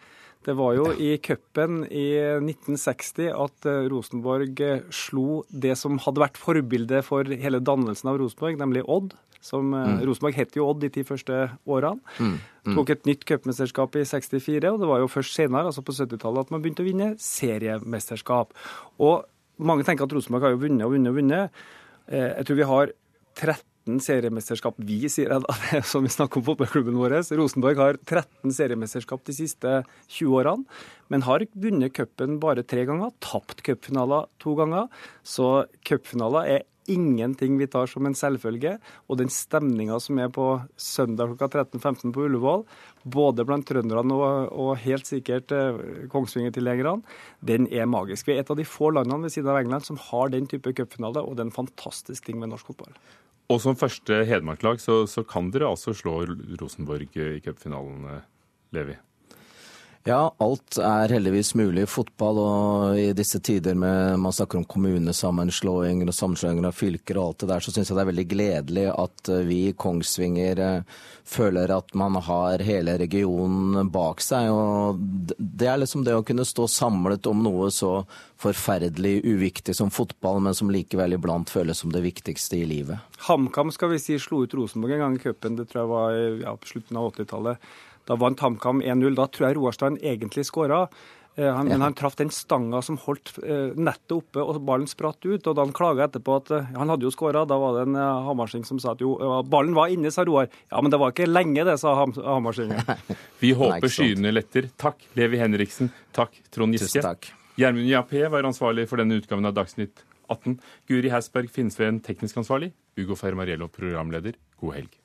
Det var jo i cupen i 1960 at eh, Rosenborg eh, slo det som hadde vært forbildet for hele dannelsen av Rosenborg, nemlig Odd som eh, mm. Rosenborg het jo Odd de ti første årene. Mm. Mm. Tok et nytt cupmesterskap i 64, og det var jo først senere, altså på 70-tallet, at man begynte å vinne seriemesterskap. Og mange tenker at Rosenborg har jo vunnet og vunnet og vunnet. Eh, jeg tror vi har 13 seriemesterskap. Vi, sier jeg da, [laughs] som vi snakker om fotballklubben vår. Rosenborg har 13 seriemesterskap de siste 20 årene, men har vunnet cupen bare tre ganger. Tapt cupfinaler to ganger. Så cupfinaler er ingenting vi tar som en selvfølge. Og den stemninga som er på søndag klokka 13.15 på Ullevål, både blant trønderne og, og, helt sikkert eh, Kongsvinger-tilhengerne, den er magisk. Vi er et av de få landene ved siden av England som har den type cupfinale, og det er en fantastisk ting med norsk fotball. Og som første Hedmark-lag så, så, kan dere altså slå Rosenborg i cupfinalen, Levi? Ja, alt er heldigvis mulig i fotball, og i disse tider med man snakker om kommunesammenslåinger og sammenslåinger av fylker og alt det der, så syns jeg det er veldig gledelig at eh, vi i Kongsvinger eh, føler at man har hele regionen bak seg. og Det er liksom det å kunne stå samlet om noe så forferdelig uviktig som fotball, men som likevel iblant føles som det viktigste i livet. HamKam skal vi si slo ut Rosenborg en gang i cupen, det tror jeg var ja, på slutten av 80-tallet. Da vant HamKam 1-0. Da tror jeg Roar Strand egentlig skåra. Eh, han, men han traff den stanga som holdt eh, nettet oppe, og ballen spratt ut. og Da han klaga etterpå at eh, han hadde jo skåra, da var det en Hamarsing som sa at jo, ballen var inne, sa Roar. Ja, men det var ikke lenge det, sa Hamarsingen. [laughs] Vi håper skyene letter. Takk, Levi Henriksen. Takk, Trond Giske. Gjermund Jappé var ansvarlig for denne utgaven av Dagsnytt 18. Guri Hersberg Finnsveen, teknisk ansvarlig. Ugo Fermariello, programleder. God helg.